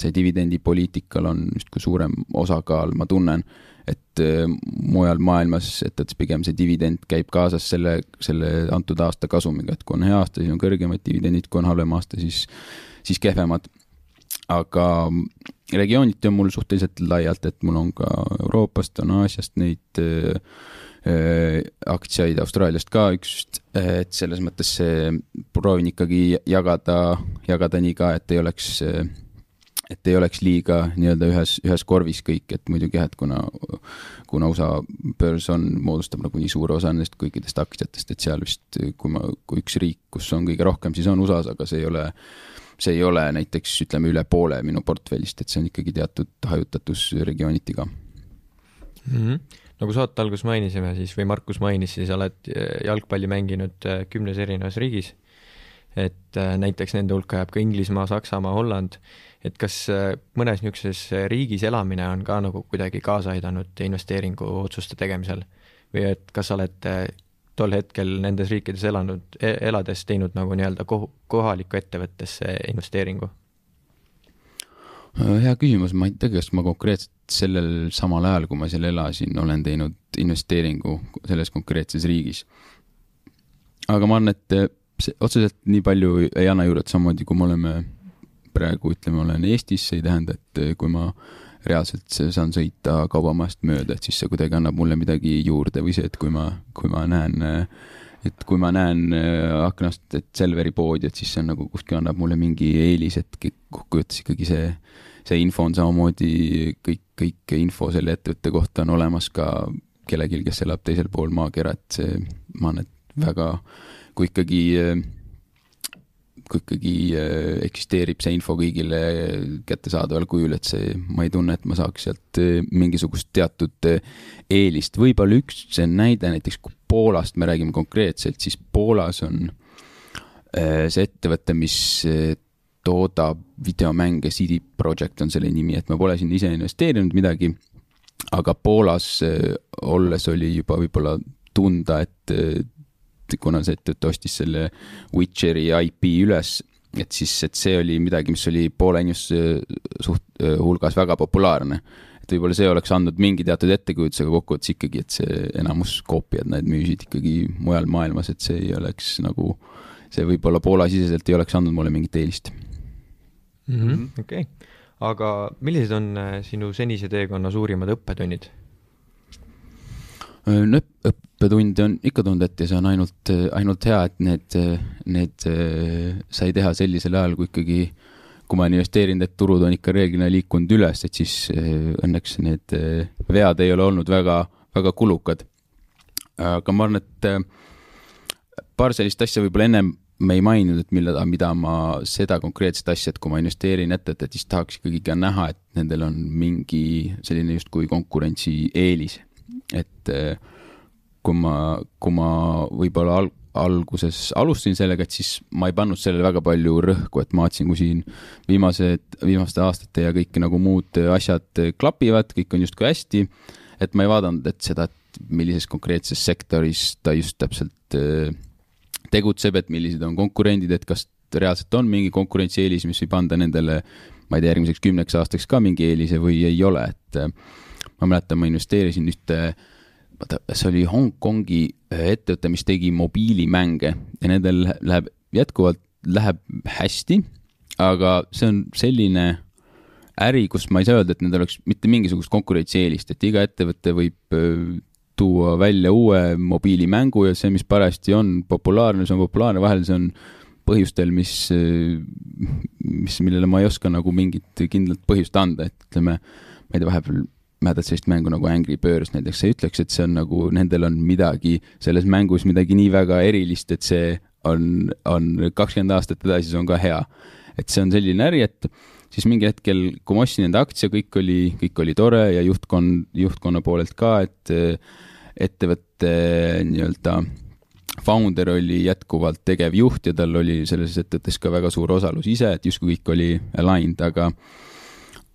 see dividendipoliitikal on justkui suurem osakaal, ma tunnen, et mujal maailmas, et, et pigem see dividend käib kaasas selle, selle antud aasta kasumiga, et kui on hea aasta, siis on kõrgemad dividendid, kui on halvem aasta, siis, siis kehvemad. Aga regiooniti on mul suhteliselt laialt, et mul on ka Euroopast, on Aasiast neid äh, äh, aktsiaid, Austraaliast ka üks, et selles mõttes see, proovin ikkagi jagada, jagada nii ka, et ei oleks, et ei oleks liiga nii-öelda ühes, ühes korvis kõik, et muidugi jah, et kuna, kuna USA börs on, moodustab nagu nii suure osa nendest kõikidest aktsiatest, et seal vist, kui ma, kui üks riik, kus on kõige rohkem, siis on USA-s, aga see ei ole see ei ole näiteks ütleme üle poole minu portfellist, et see on ikkagi teatud hajutatus regiooniti ka mm. -hmm. nagu saate alguses mainisime siis või Markus mainis, siis oled äh, jalgpalli mänginud äh, kümnes erinevas riigis. et äh, näiteks nende hulka jääb ka Inglismaa, Saksamaa, Holland. Et kas mõnes niisuguses riigis elamine on ka nagu kuidagi kaasa aidanud investeeringuotsuste tegemisel või et kas sa oled tol hetkel nendes riikides elanud, e-, elades teinud nagu nii-öelda koh-, kohalikku ettevõttesse investeeringu? Äh, hea küsimus, ma ei tea, kas ma konkreetselt sellel samal ajal, kui ma seal elasin, olen teinud investeeringu selles konkreetses riigis. aga ma arvan, et äh, see otseselt nii palju ei anna juurde, et samamoodi kui me oleme praegu, ütleme, olen Eestis, see ei tähenda, et äh, kui ma reaalselt saan sõita kaubamajast mööda, et siis see kuidagi annab mulle midagi juurde või see, et kui ma, kui ma näen, et kui ma näen äh, aknast, et Selveri poodi, et siis see on nagu kuskil annab mulle mingi eelis, et kokkuvõttes ikkagi see, see info on samamoodi, kõik, kõik info selle ettevõtte kohta on olemas ka kellelgi, kes elab teisel pool maakera, et see, ma arvan, et väga, kui ikkagi kui ikkagi äh, eksisteerib see info kõigile kättesaadaval kujul, et see, ma ei tunne, et ma saaks sealt äh, mingisugust teatud äh, eelist. võib-olla üks näide näiteks, kui Poolast me räägime konkreetselt, siis Poolas on see ettevõte, mis toodab videomänge, CD Projekt on selle nimi, et ma pole sinna ise investeerinud midagi, aga Poolas olles oli juba võib-olla tunda, et kuna see ettevõte ostis selle Witcheri IP üles, et siis, et see oli midagi, mis oli Poola inimeste suht-, hulgas väga populaarne. et võib-olla see oleks andnud mingi teatud ettekujutuse, aga kokkuvõttes ikkagi, et see enamus koopiad, need müüsid ikkagi mujal maailmas, et see ei oleks nagu, see võib-olla Poola-siseselt ei oleks andnud mulle mingit eelist mm -hmm.. okei aga millised on äh, sinu senise teekonna suurimad õppetunnid? Õppetunde on ikka ja see on ainult, ainult hea, et need, need sai teha sellisel ajal, kui ikkagi, kui ma olen investeerinud, et turud on ikka reeglina liikunud üles, et siis õnneks need vead ei ole olnud väga, väga kulukad. aga ma arvan, et paar sellist asja võib-olla ennem me ei maininud, et mille, mida ma, seda konkreetset asja, et kui ma investeerin ettevõtet, siis tahaks ikkagi ka näha, et nendel on mingi selline justkui konkurentsieelis et äh, kui ma, kui ma võib-olla al alguses alustasin sellega, et siis ma ei pannud sellele väga palju rõhku, et ma vaatasin, kui siin viimased, viimaste aastate ja kõik nagu muud asjad klapivad, kõik on justkui hästi. et ma ei vaadanud, et seda, et millises konkreetses sektoris ta just täpselt äh, tegutseb, et millised on konkurendid, et kas reaalselt on mingi konkurentsieelis, mis võib anda nendele, ma ei tea, järgmiseks kümneks aastaks ka mingi eelise või ei ole, et ma mäletan, ma investeerisin ühte, vaata, see oli Hongkongi äh, ettevõte, mis tegi mobiilimänge ja nendel läheb jätkuvalt, läheb hästi, aga see on selline äri, kus ma ei saa öelda, et nendel oleks mitte mingisugust konkurentsieelist, et iga ettevõte võib äh, tuua välja uue mobiilimängu ja see, mis parajasti on populaarne, see on populaarne, vahel see on põhjustel, mis, mis, millele ma ei oska nagu mingit kindlat põhjust anda, et ütleme, ma ei tea, vahepeal mäletad sellist mängu nagu Angry Birds näiteks, sa ei ütleks, et see on nagu, nendel on midagi selles mängus midagi nii väga erilist, et see on, on kakskümmend aastat edasi, see on ka hea. et see on selline äri, et siis mingi hetkel, kui ma ostsin enda aktsia, kõik oli, kõik oli tore ja juhtkond, juhtkonna poolelt ka, et ettevõtte nii-öelda founder oli jätkuvalt tegevjuht ja tal oli selles ettevõttes ka väga suur osalus ise, et justkui kõik oli aligned, aga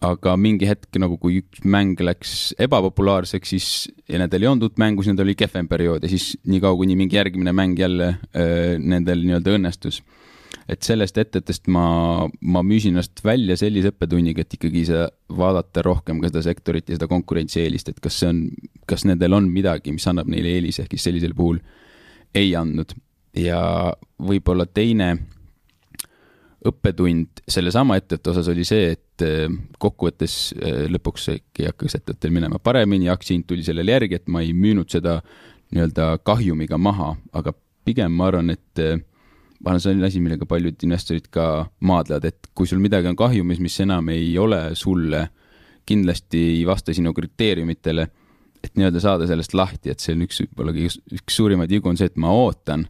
aga mingi hetk nagu, kui üks mäng läks ebapopulaarseks, siis ja nendel ei olnud uut mängu, siis nendel oli kehvem periood ja siis niikaua, kuni mingi järgmine mäng jälle öö, nendel nii-öelda õnnestus. et sellest ettevõttest ma, ma müüsin ennast välja sellise õppetunniga, et ikkagi sa vaadata rohkem ka seda sektorit ja seda konkurentsieelist, et kas see on, kas nendel on midagi, mis annab neile eelise, ehk siis sellisel puhul ei andnud ja võib-olla teine õppetund sellesama ettevõtte osas oli see, et äh, kokkuvõttes äh, lõpuks äkki hakkas ettevõttel minema paremini, aktsiahind tuli sellele järgi, et ma ei müünud seda nii-öelda kahjumiga maha, aga pigem ma arvan, et äh, ma arvan, see on asi, millega paljud investorid ka maadlevad, et kui sul midagi on kahjumis, mis enam ei ole sulle, kindlasti ei vasta sinu kriteeriumitele, et nii-öelda saada sellest lahti, et see on üks, võib-olla üks suurimaid vigu on see, et ma ootan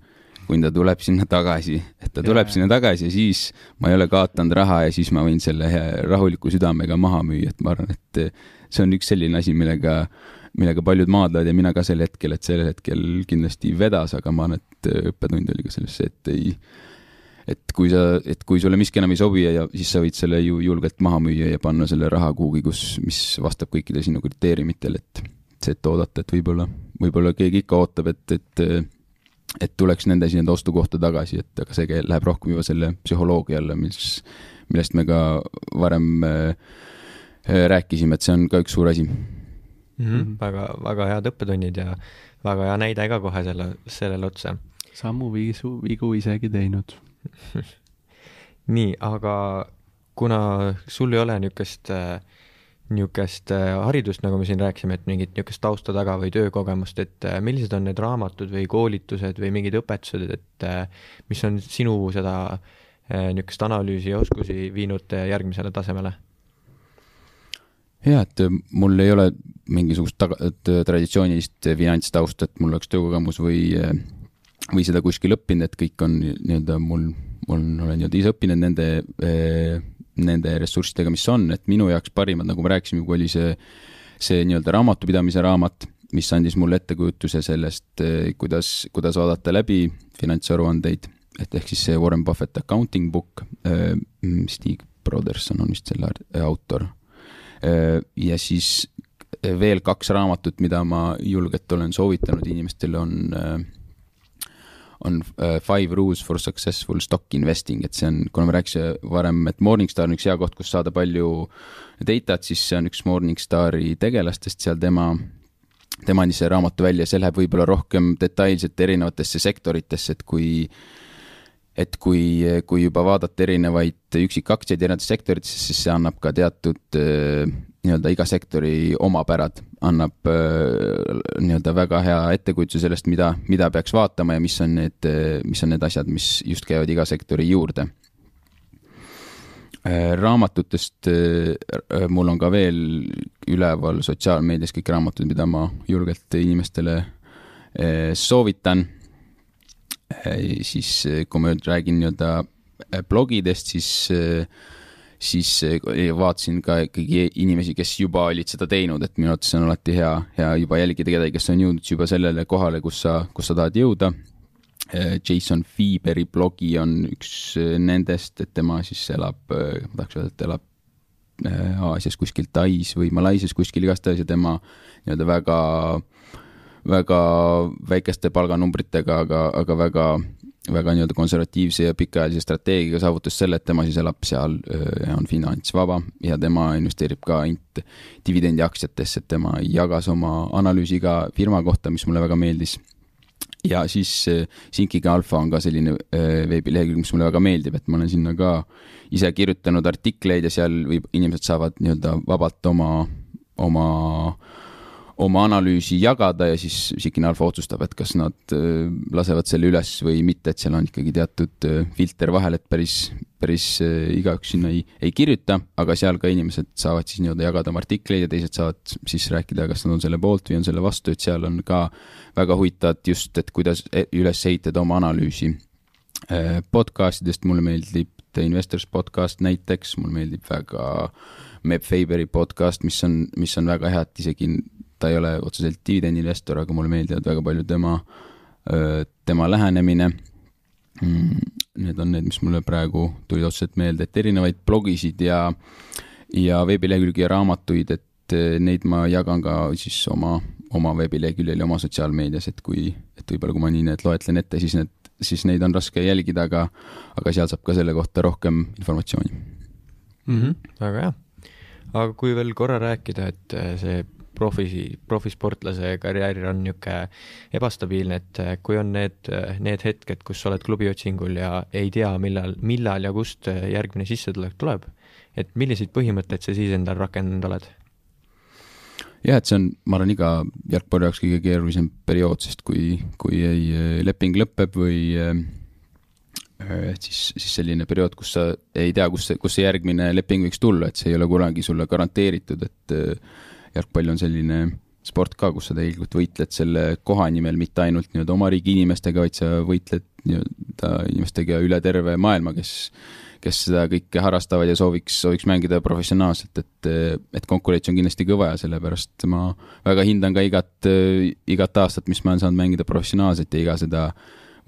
kuni ta tuleb sinna tagasi, et ta tuleb ja, sinna tagasi ja siis ma ei ole kaotanud raha ja siis ma võin selle rahuliku südamega maha müüa, et ma arvan, et see on üks selline asi, millega, millega paljud maadlevad ja mina ka sel hetkel, et sellel hetkel kindlasti vedas, aga ma arvan, et õppetund oli ka selles et ei, et kui sa, et kui sulle miski enam ei sobi ja siis sa võid selle ju julgelt maha müüa ja panna selle raha kuhugi, kus, mis vastab kõikidele sinu kriteeriumitele, et see, et oodata, et võib-olla, võib-olla keegi ikka ootab, et, et et tuleks nende nii-öelda ostukohta tagasi, et aga see läheb rohkem juba selle psühholoogia alla, mis, millest me ka varem äh, rääkisime, et see on ka üks suur asi mm. -hmm. väga, väga head õppetunnid ja väga hea näide ka kohe selle, sellele otsa. samu viisu, vigu isegi teinud nii, aga kuna sul ei ole niisugust äh, niisugust äh, haridust, nagu me siin rääkisime, et mingit niisugust tausta taga või töökogemust, et äh, millised on need raamatud või koolitused või mingid õpetused, et äh, mis on sinu seda niisugust analüüsi ja oskusi viinud järgmisele tasemele? jaa, et mul ei ole mingisugust taga, traditsioonilist finantstausta, et mul oleks töökogemus või, või seda kuskil õppinud, et kõik on nii-öelda mul, mul olen nii-öelda ise õppinud nende nende ressurssidega, mis on, et minu jaoks parimad, nagu me rääkisime, kui oli see, see nii-öelda raamatupidamise raamat, mis andis mulle ettekujutuse sellest, eh, kuidas, kuidas vaadata läbi finantsaruandeid, et ehk siis see Warren Buffett accounting book, eh, Stig Broderson on vist selle autor. Eh, ja siis veel kaks raamatut, mida ma julgelt olen soovitanud inimestele, on on uh, Five Rules for Successful Stock Investing, et see on, kuna me rääkisime varem, et Morningstar on üks hea koht, kus saada palju datat, siis see on üks Morningstari tegelastest seal, tema tema andis selle raamatu välja, see läheb võib-olla rohkem detailselt erinevatesse sektoritesse, et kui et kui, kui juba vaadata erinevaid üksikaktsiaid erinevates sektorites, siis see annab ka teatud äh, nii-öelda iga sektori omapärad, annab äh, nii-öelda väga hea ettekujutuse sellest, mida, mida peaks vaatama ja mis on need, mis on need asjad, mis just käivad iga sektori juurde. Äh, raamatutest mul on ka veel üleval sotsiaalmeedias kõik raamatud, mida ma julgelt inimestele soovitan Äh, siis äh, kui ma nüüd räägin nii-öelda äh, blogidest, siis, siis vaatasin ka ikkagi inimesi, kes juba olid seda teinud, et minu arvates on alati hea, hea juba jälgida kedagi, kes on jõudnud juba sellele kohale, kus sa, kus sa tahad jõuda. Jason Fieberi blogi on üks nendest, et tema siis elab, ma tahaks öelda, et elab Aasias kuskil Tais või Malaisias kuskil igastahes ja tema nii-öelda väga, väga väikeste palganumbritega, aga, aga väga väga nii-öelda konservatiivse ja pikaajalise strateegiaga saavutas selle, et tema siis elab seal ja on finantsvaba ja tema investeerib ka ainult dividendiaktsiatesse, et tema jagas oma analüüsi ka firma kohta, mis mulle väga meeldis. ja siis Sinkiga Alfa on ka selline veebilehekülg, mis mulle väga meeldib, et ma olen sinna ka ise kirjutanud artikleid ja seal võib, inimesed saavad nii-öelda vabalt oma, oma oma analüüsi jagada ja siis Sikin Alfa otsustab, et kas nad äh, lasevad selle üles või mitte, et seal on ikkagi teatud äh, filter vahel, et päris, päris äh, igaüks sinna ei, ei kirjuta, aga seal ka inimesed saavad siis nii-öelda jagada oma artikleid ja teised saavad siis rääkida, kas nad on selle poolt või on selle vastu, et seal on ka väga huvitavat just, et kuidas e-, üles ehitada oma analüüsi. Podcastidest mulle meeldib The Investors podcast näiteks, mulle meeldib väga Meb Faberi podcast, mis on, mis on väga hea, et isegi ta ei ole otseselt dividendiinvestor, aga mulle meeldivad väga palju tema, tema lähenemine. Mm, need on need, mis mulle praegu tulid otseselt meelde, et erinevaid blogisid ja, ja veebilehekülgi ja raamatuid, et neid ma jagan ka siis oma, oma veebileheküljel ja oma sotsiaalmeedias, et kui, et võib-olla kui ma nii need loetlen ette, siis need, siis neid on raske jälgida, aga, aga seal saab ka selle kohta rohkem informatsiooni mm. -hmm. väga hea. aga kui veel korra rääkida, et see profi, profisportlase karjäär on niisugune ebastabiilne, et eh, kui on need, eh, need hetked, kus sa oled klubiotsingul ja ei tea, millal, millal ja kust eh, järgmine sissetulek tuleb, et milliseid põhimõtteid sa siis endal rakendanud oled? jah, et see on, ma arvan, iga jalgpalli jaoks kõige keerulisem periood, sest kui, kui ei, leping lõpeb või et siis, siis selline periood, kus sa ei tea, kus see, kus see järgmine leping võiks tulla, et see ei ole kunagi sulle garanteeritud, et jalgpall on selline sport ka, kus sa tegelikult võitled selle koha nimel mitte ainult nii-öelda oma riigi inimestega, vaid sa võitled nii-öelda inimestega üle terve maailma, kes, kes seda kõike harrastavad ja sooviks, sooviks mängida professionaalselt, et, et konkurents on kindlasti kõva ja sellepärast ma väga hindan ka igat, igat aastat, mis ma olen saanud mängida professionaalselt ja iga seda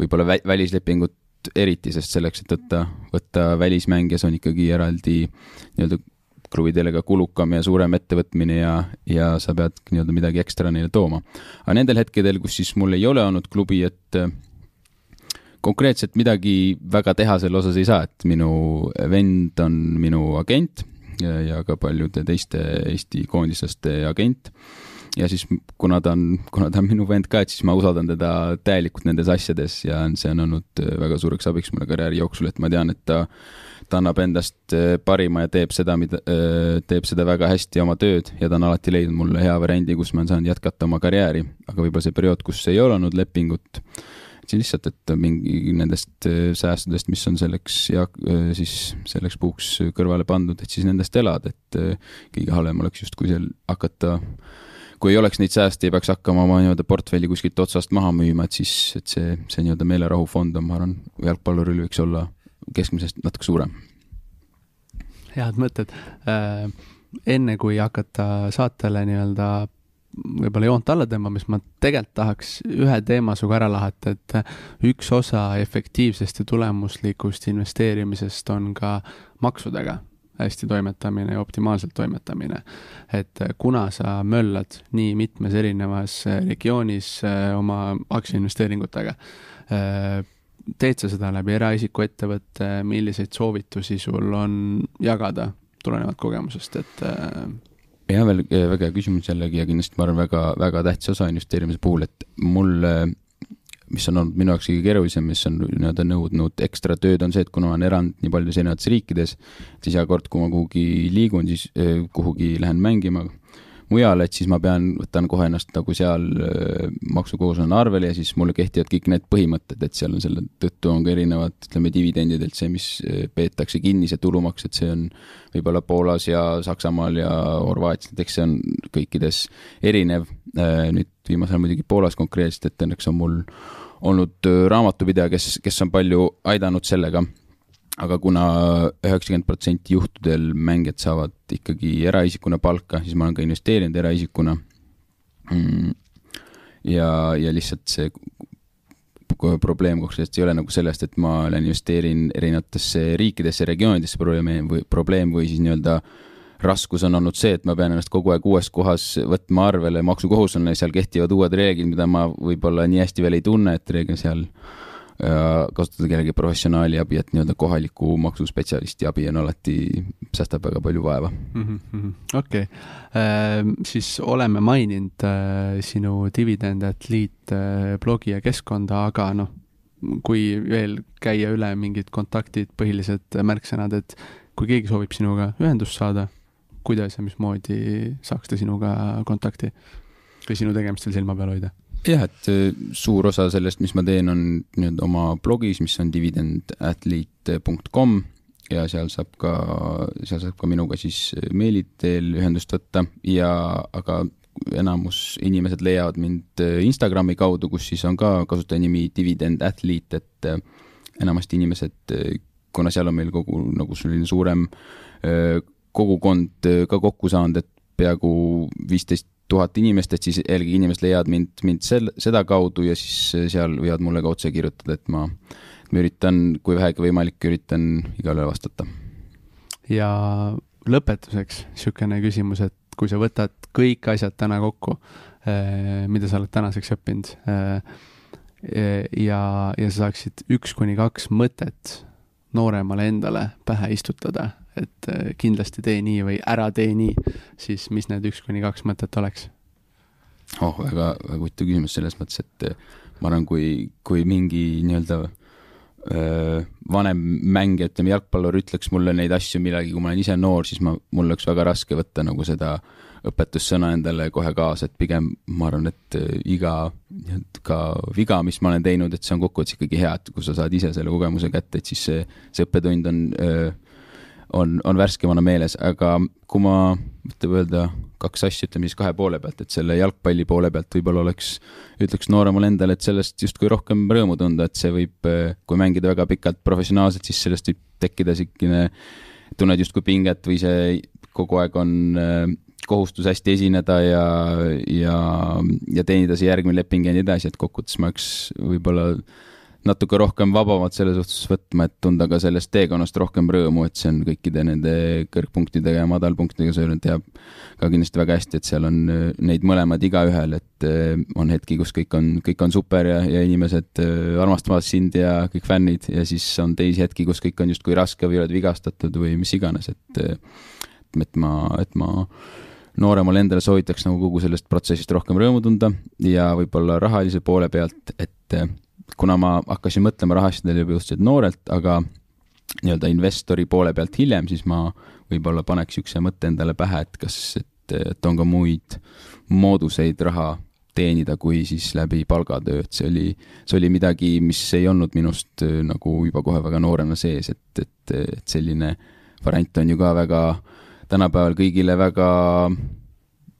võib-olla vä välislepingut eriti, sest selleks, et võtta, võtta välismängija, see on ikkagi eraldi nii-öelda klubidele ka kulukam ja suurem ettevõtmine ja, ja sa pead nii-öelda midagi ekstra neile tooma. aga nendel hetkedel, kus siis mul ei ole olnud klubi, et äh, konkreetselt midagi väga teha selle osas ei saa, et minu vend on minu agent ja, ja ka paljude teiste Eesti koondislaste agent ja siis kuna ta on, kuna ta on minu vend ka, et siis ma usaldan teda täielikult nendes asjades ja see on olnud väga suureks abiks mulle karjääri jooksul, et ma tean, et ta ta annab endast äh, parima ja teeb seda, mida, äh, teeb seda väga hästi oma tööd ja ta on alati leidnud mulle hea variandi, kus ma saan jätkata oma karjääri, aga võib-olla see periood, kus ei ole olnud lepingut, siis lihtsalt, et mingi nendest äh, säästudest, mis on selleks ja siis selleks puhuks kõrvale pandud, et siis nendest elada, et kõige halvem oleks justkui seal hakata kui ei oleks neid sääste, ei peaks hakkama oma nii-öelda portfelli kuskilt otsast maha müüma, et siis, et see, see nii-öelda meelerahufond on, ma arvan, jalgpalluril võiks olla keskmisest natuke suurem. head mõtted äh,. enne kui hakata saatele nii-öelda võib-olla joont alla tõmbama, siis ma tegelikult tahaks ühe teema sinuga ära lahata, et üks osa efektiivsest ja tulemuslikust investeerimisest on ka maksudega hästi toimetamine ja optimaalselt toimetamine. et kuna sa möllad nii mitmes erinevas regioonis äh, oma aktsiainvesteeringutega, äh, teed sa seda läbi eraisiku ettevõtte, milliseid soovitusi sul on jagada tulenevalt kogemusest, et äh, ja veel väga hea küsimus jällegi ja kindlasti ma arvan, väga, väga tähtis osa investeerimise puhul, et mul, mis on olnud minu jaoks kõige keerulisem, mis on nii-öelda nõudnud ekstra tööd, on see, et kuna olen erand nii paljudes erinevates riikides, siis iga kord, kui ma kuhugi liigun, siis kuhugi lähen mängima mujale, et siis ma pean, võtan kohe ennast nagu seal äh, maksukohuslane arvele ja siis mulle kehtivad kõik need põhimõtted, et seal on selle tõttu on ka erinevad, ütleme, dividendidelt see, mis äh, peetakse kinni, see tulumaks, et see on võib-olla Poolas ja Saksamaal ja Horvaatias, näiteks see on kõikides erinev. Äh, nüüd viimasel ajal muidugi Poolas konkreetselt, et õnneks on mul olnud raamatupidaja, kes, kes on palju aidanud sellega aga kuna üheksakümmend protsenti juhtudel mängijad saavad ikkagi eraisikuna palka, siis ma olen ka investeerinud eraisikuna mm,. ja, ja lihtsalt see probleem kogu sellest ei ole nagu sellest, et ma olen, investeerin erinevatesse riikidesse, regioonidesse probleemi või probleem või siis nii-öelda raskus on olnud see, et ma pean ennast kogu aeg uues kohas võtma arvele, maksukohuslane, seal kehtivad uued reeglid, mida ma võib-olla nii hästi veel ei tunne, et reegel seal kasutada kellegi professionaali abi, et nii-öelda kohaliku maksuspetsialisti abi on alati, säästab väga palju vaeva. Mm -hmm.. okei. Äh,, siis oleme maininud äh, sinu Dividend Athlete äh, blogi ja keskkonda, aga noh, kui veel käia üle mingid kontaktid, põhilised märksõnad, et kui keegi soovib sinuga ühendust saada, kuidas ja mismoodi saaks ta sinuga kontakti või sinu tegemistel silma peal hoida? Jah, et äh, suur osa sellest, mis ma teen, on nii-öelda oma blogis, mis on dividendathlete.com ja seal saab ka, seal saab ka minuga siis meili teel ühendust võtta ja, aga enamus inimesed leiavad mind äh, Instagrami kaudu, kus siis on ka kasutajanimi Dividend Athlete, et äh, enamasti inimesed, kuna seal on meil kogu nagu selline suurem kogukond ka kokku saanud, et peaaegu viisteist tuhat inimest, et siis jällegi inimesed leiavad mind, mind sel-, sedakaudu ja siis seal võivad mulle ka otse kirjutada, et ma, ma üritan, kui vähegi võimalik, üritan igale vastata. ja lõpetuseks niisugune küsimus, et kui sa võtad kõik asjad täna kokku, eh, mida sa oled tänaseks õppinud, eh, ja, ja sa saaksid üks kuni kaks mõtet nooremale endale pähe istutada, et äh, kindlasti tee nii või ära tee nii, siis mis need üks kuni kaks mõtet oleks? oh, väga, väga huvitav küsimus selles mõttes, et äh, ma arvan, kui, kui mingi nii-öelda äh, vanem mängija, ütleme jalgpallur ütleks mulle neid asju millalgi, kui ma olen ise noor, siis ma, mul oleks väga raske võtta nagu seda õpetussõna endale kohe kaasa, et pigem ma arvan, et iga ka viga, mis ma olen teinud, et see on kokkuvõttes ikkagi hea, et kui sa saad ise selle kogemuse kätte, et siis see, see õppetund on öö, on, on värskemana meeles, aga kui ma, ütleme öelda kaks asja, ütleme siis kahe poole pealt, et selle jalgpalli poole pealt võib-olla oleks, ütleks nooremale endale, et sellest justkui rohkem rõõmu tunda, et see võib, kui mängida väga pikalt professionaalselt, siis sellest võib tekkida siukene, tunned justkui pinget või see kogu aeg on kohustus hästi esineda ja, ja, ja teenida see järgmine leping ja nii edasi, et kokkuvõttes ma oleks võib-olla natuke rohkem vabamalt selle suhtes võtma, et tunda ka sellest teekonnast rohkem rõõmu, et see on kõikide nende kõrgpunktidega ja madalpunktidega, Sören teab ka kindlasti väga hästi, et seal on äh, neid mõlemad igaühel, et äh, on hetki, kus kõik on, kõik on super ja, ja inimesed äh, armastavad sind ja kõik fännid ja siis on teisi hetki, kus kõik on justkui raske või oled vigastatud või mis iganes, et et ma, et ma nooremale endale soovitaks nagu kogu sellest protsessist rohkem rõõmu tunda ja võib-olla rahalise poole pealt, et kuna ma hakkasin mõtlema rahaasjadele juba suhteliselt noorelt, aga nii-öelda investori poole pealt hiljem, siis ma võib-olla paneks niisuguse mõtte endale pähe, et kas, et, et on ka muid mooduseid raha teenida, kui siis läbi palgatöö, et see oli, see oli midagi, mis ei olnud minust äh, nagu juba kohe väga noorena sees, et, et, et selline variant on ju ka väga, tänapäeval kõigile väga,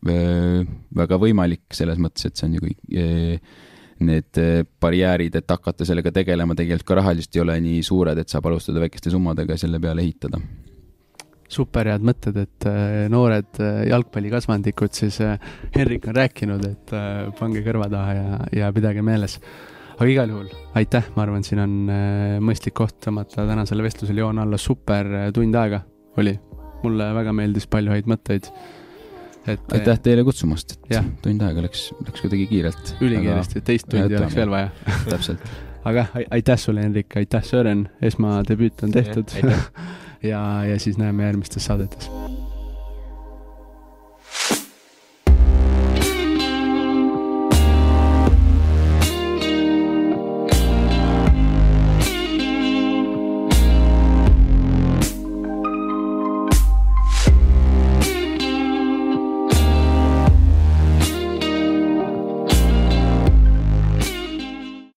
äh, väga võimalik selles mõttes, et see on ju kõik äh, need eh, barjäärid, et hakata sellega tegelema, tegelikult ka rahaliselt ei ole nii suured, et saab alustada väikeste summadega ja selle peale ehitada. super head mõtted, et eh, noored eh, jalgpallikasvandikud siis Henrik on rääkinud, et pange kõrva taha ja, ja pidage meeles. aga igal juhul aitäh, ma arvan, siin on mõistlik koht tõmmata tänasele vestlusele joon alla, super tund aega oli. mulle väga meeldis, palju häid mõtteid et aitäh teile kutsumast, et ja. tund aega läks, läks kuidagi kiirelt. ülikiiresti aga..., teist tundi oleks veel vaja. Täpselt. aga aitäh sulle, Henrik, aitäh, Sören, esmadebüüt on tehtud. Ja, ja siis näeme järgmistes saadetes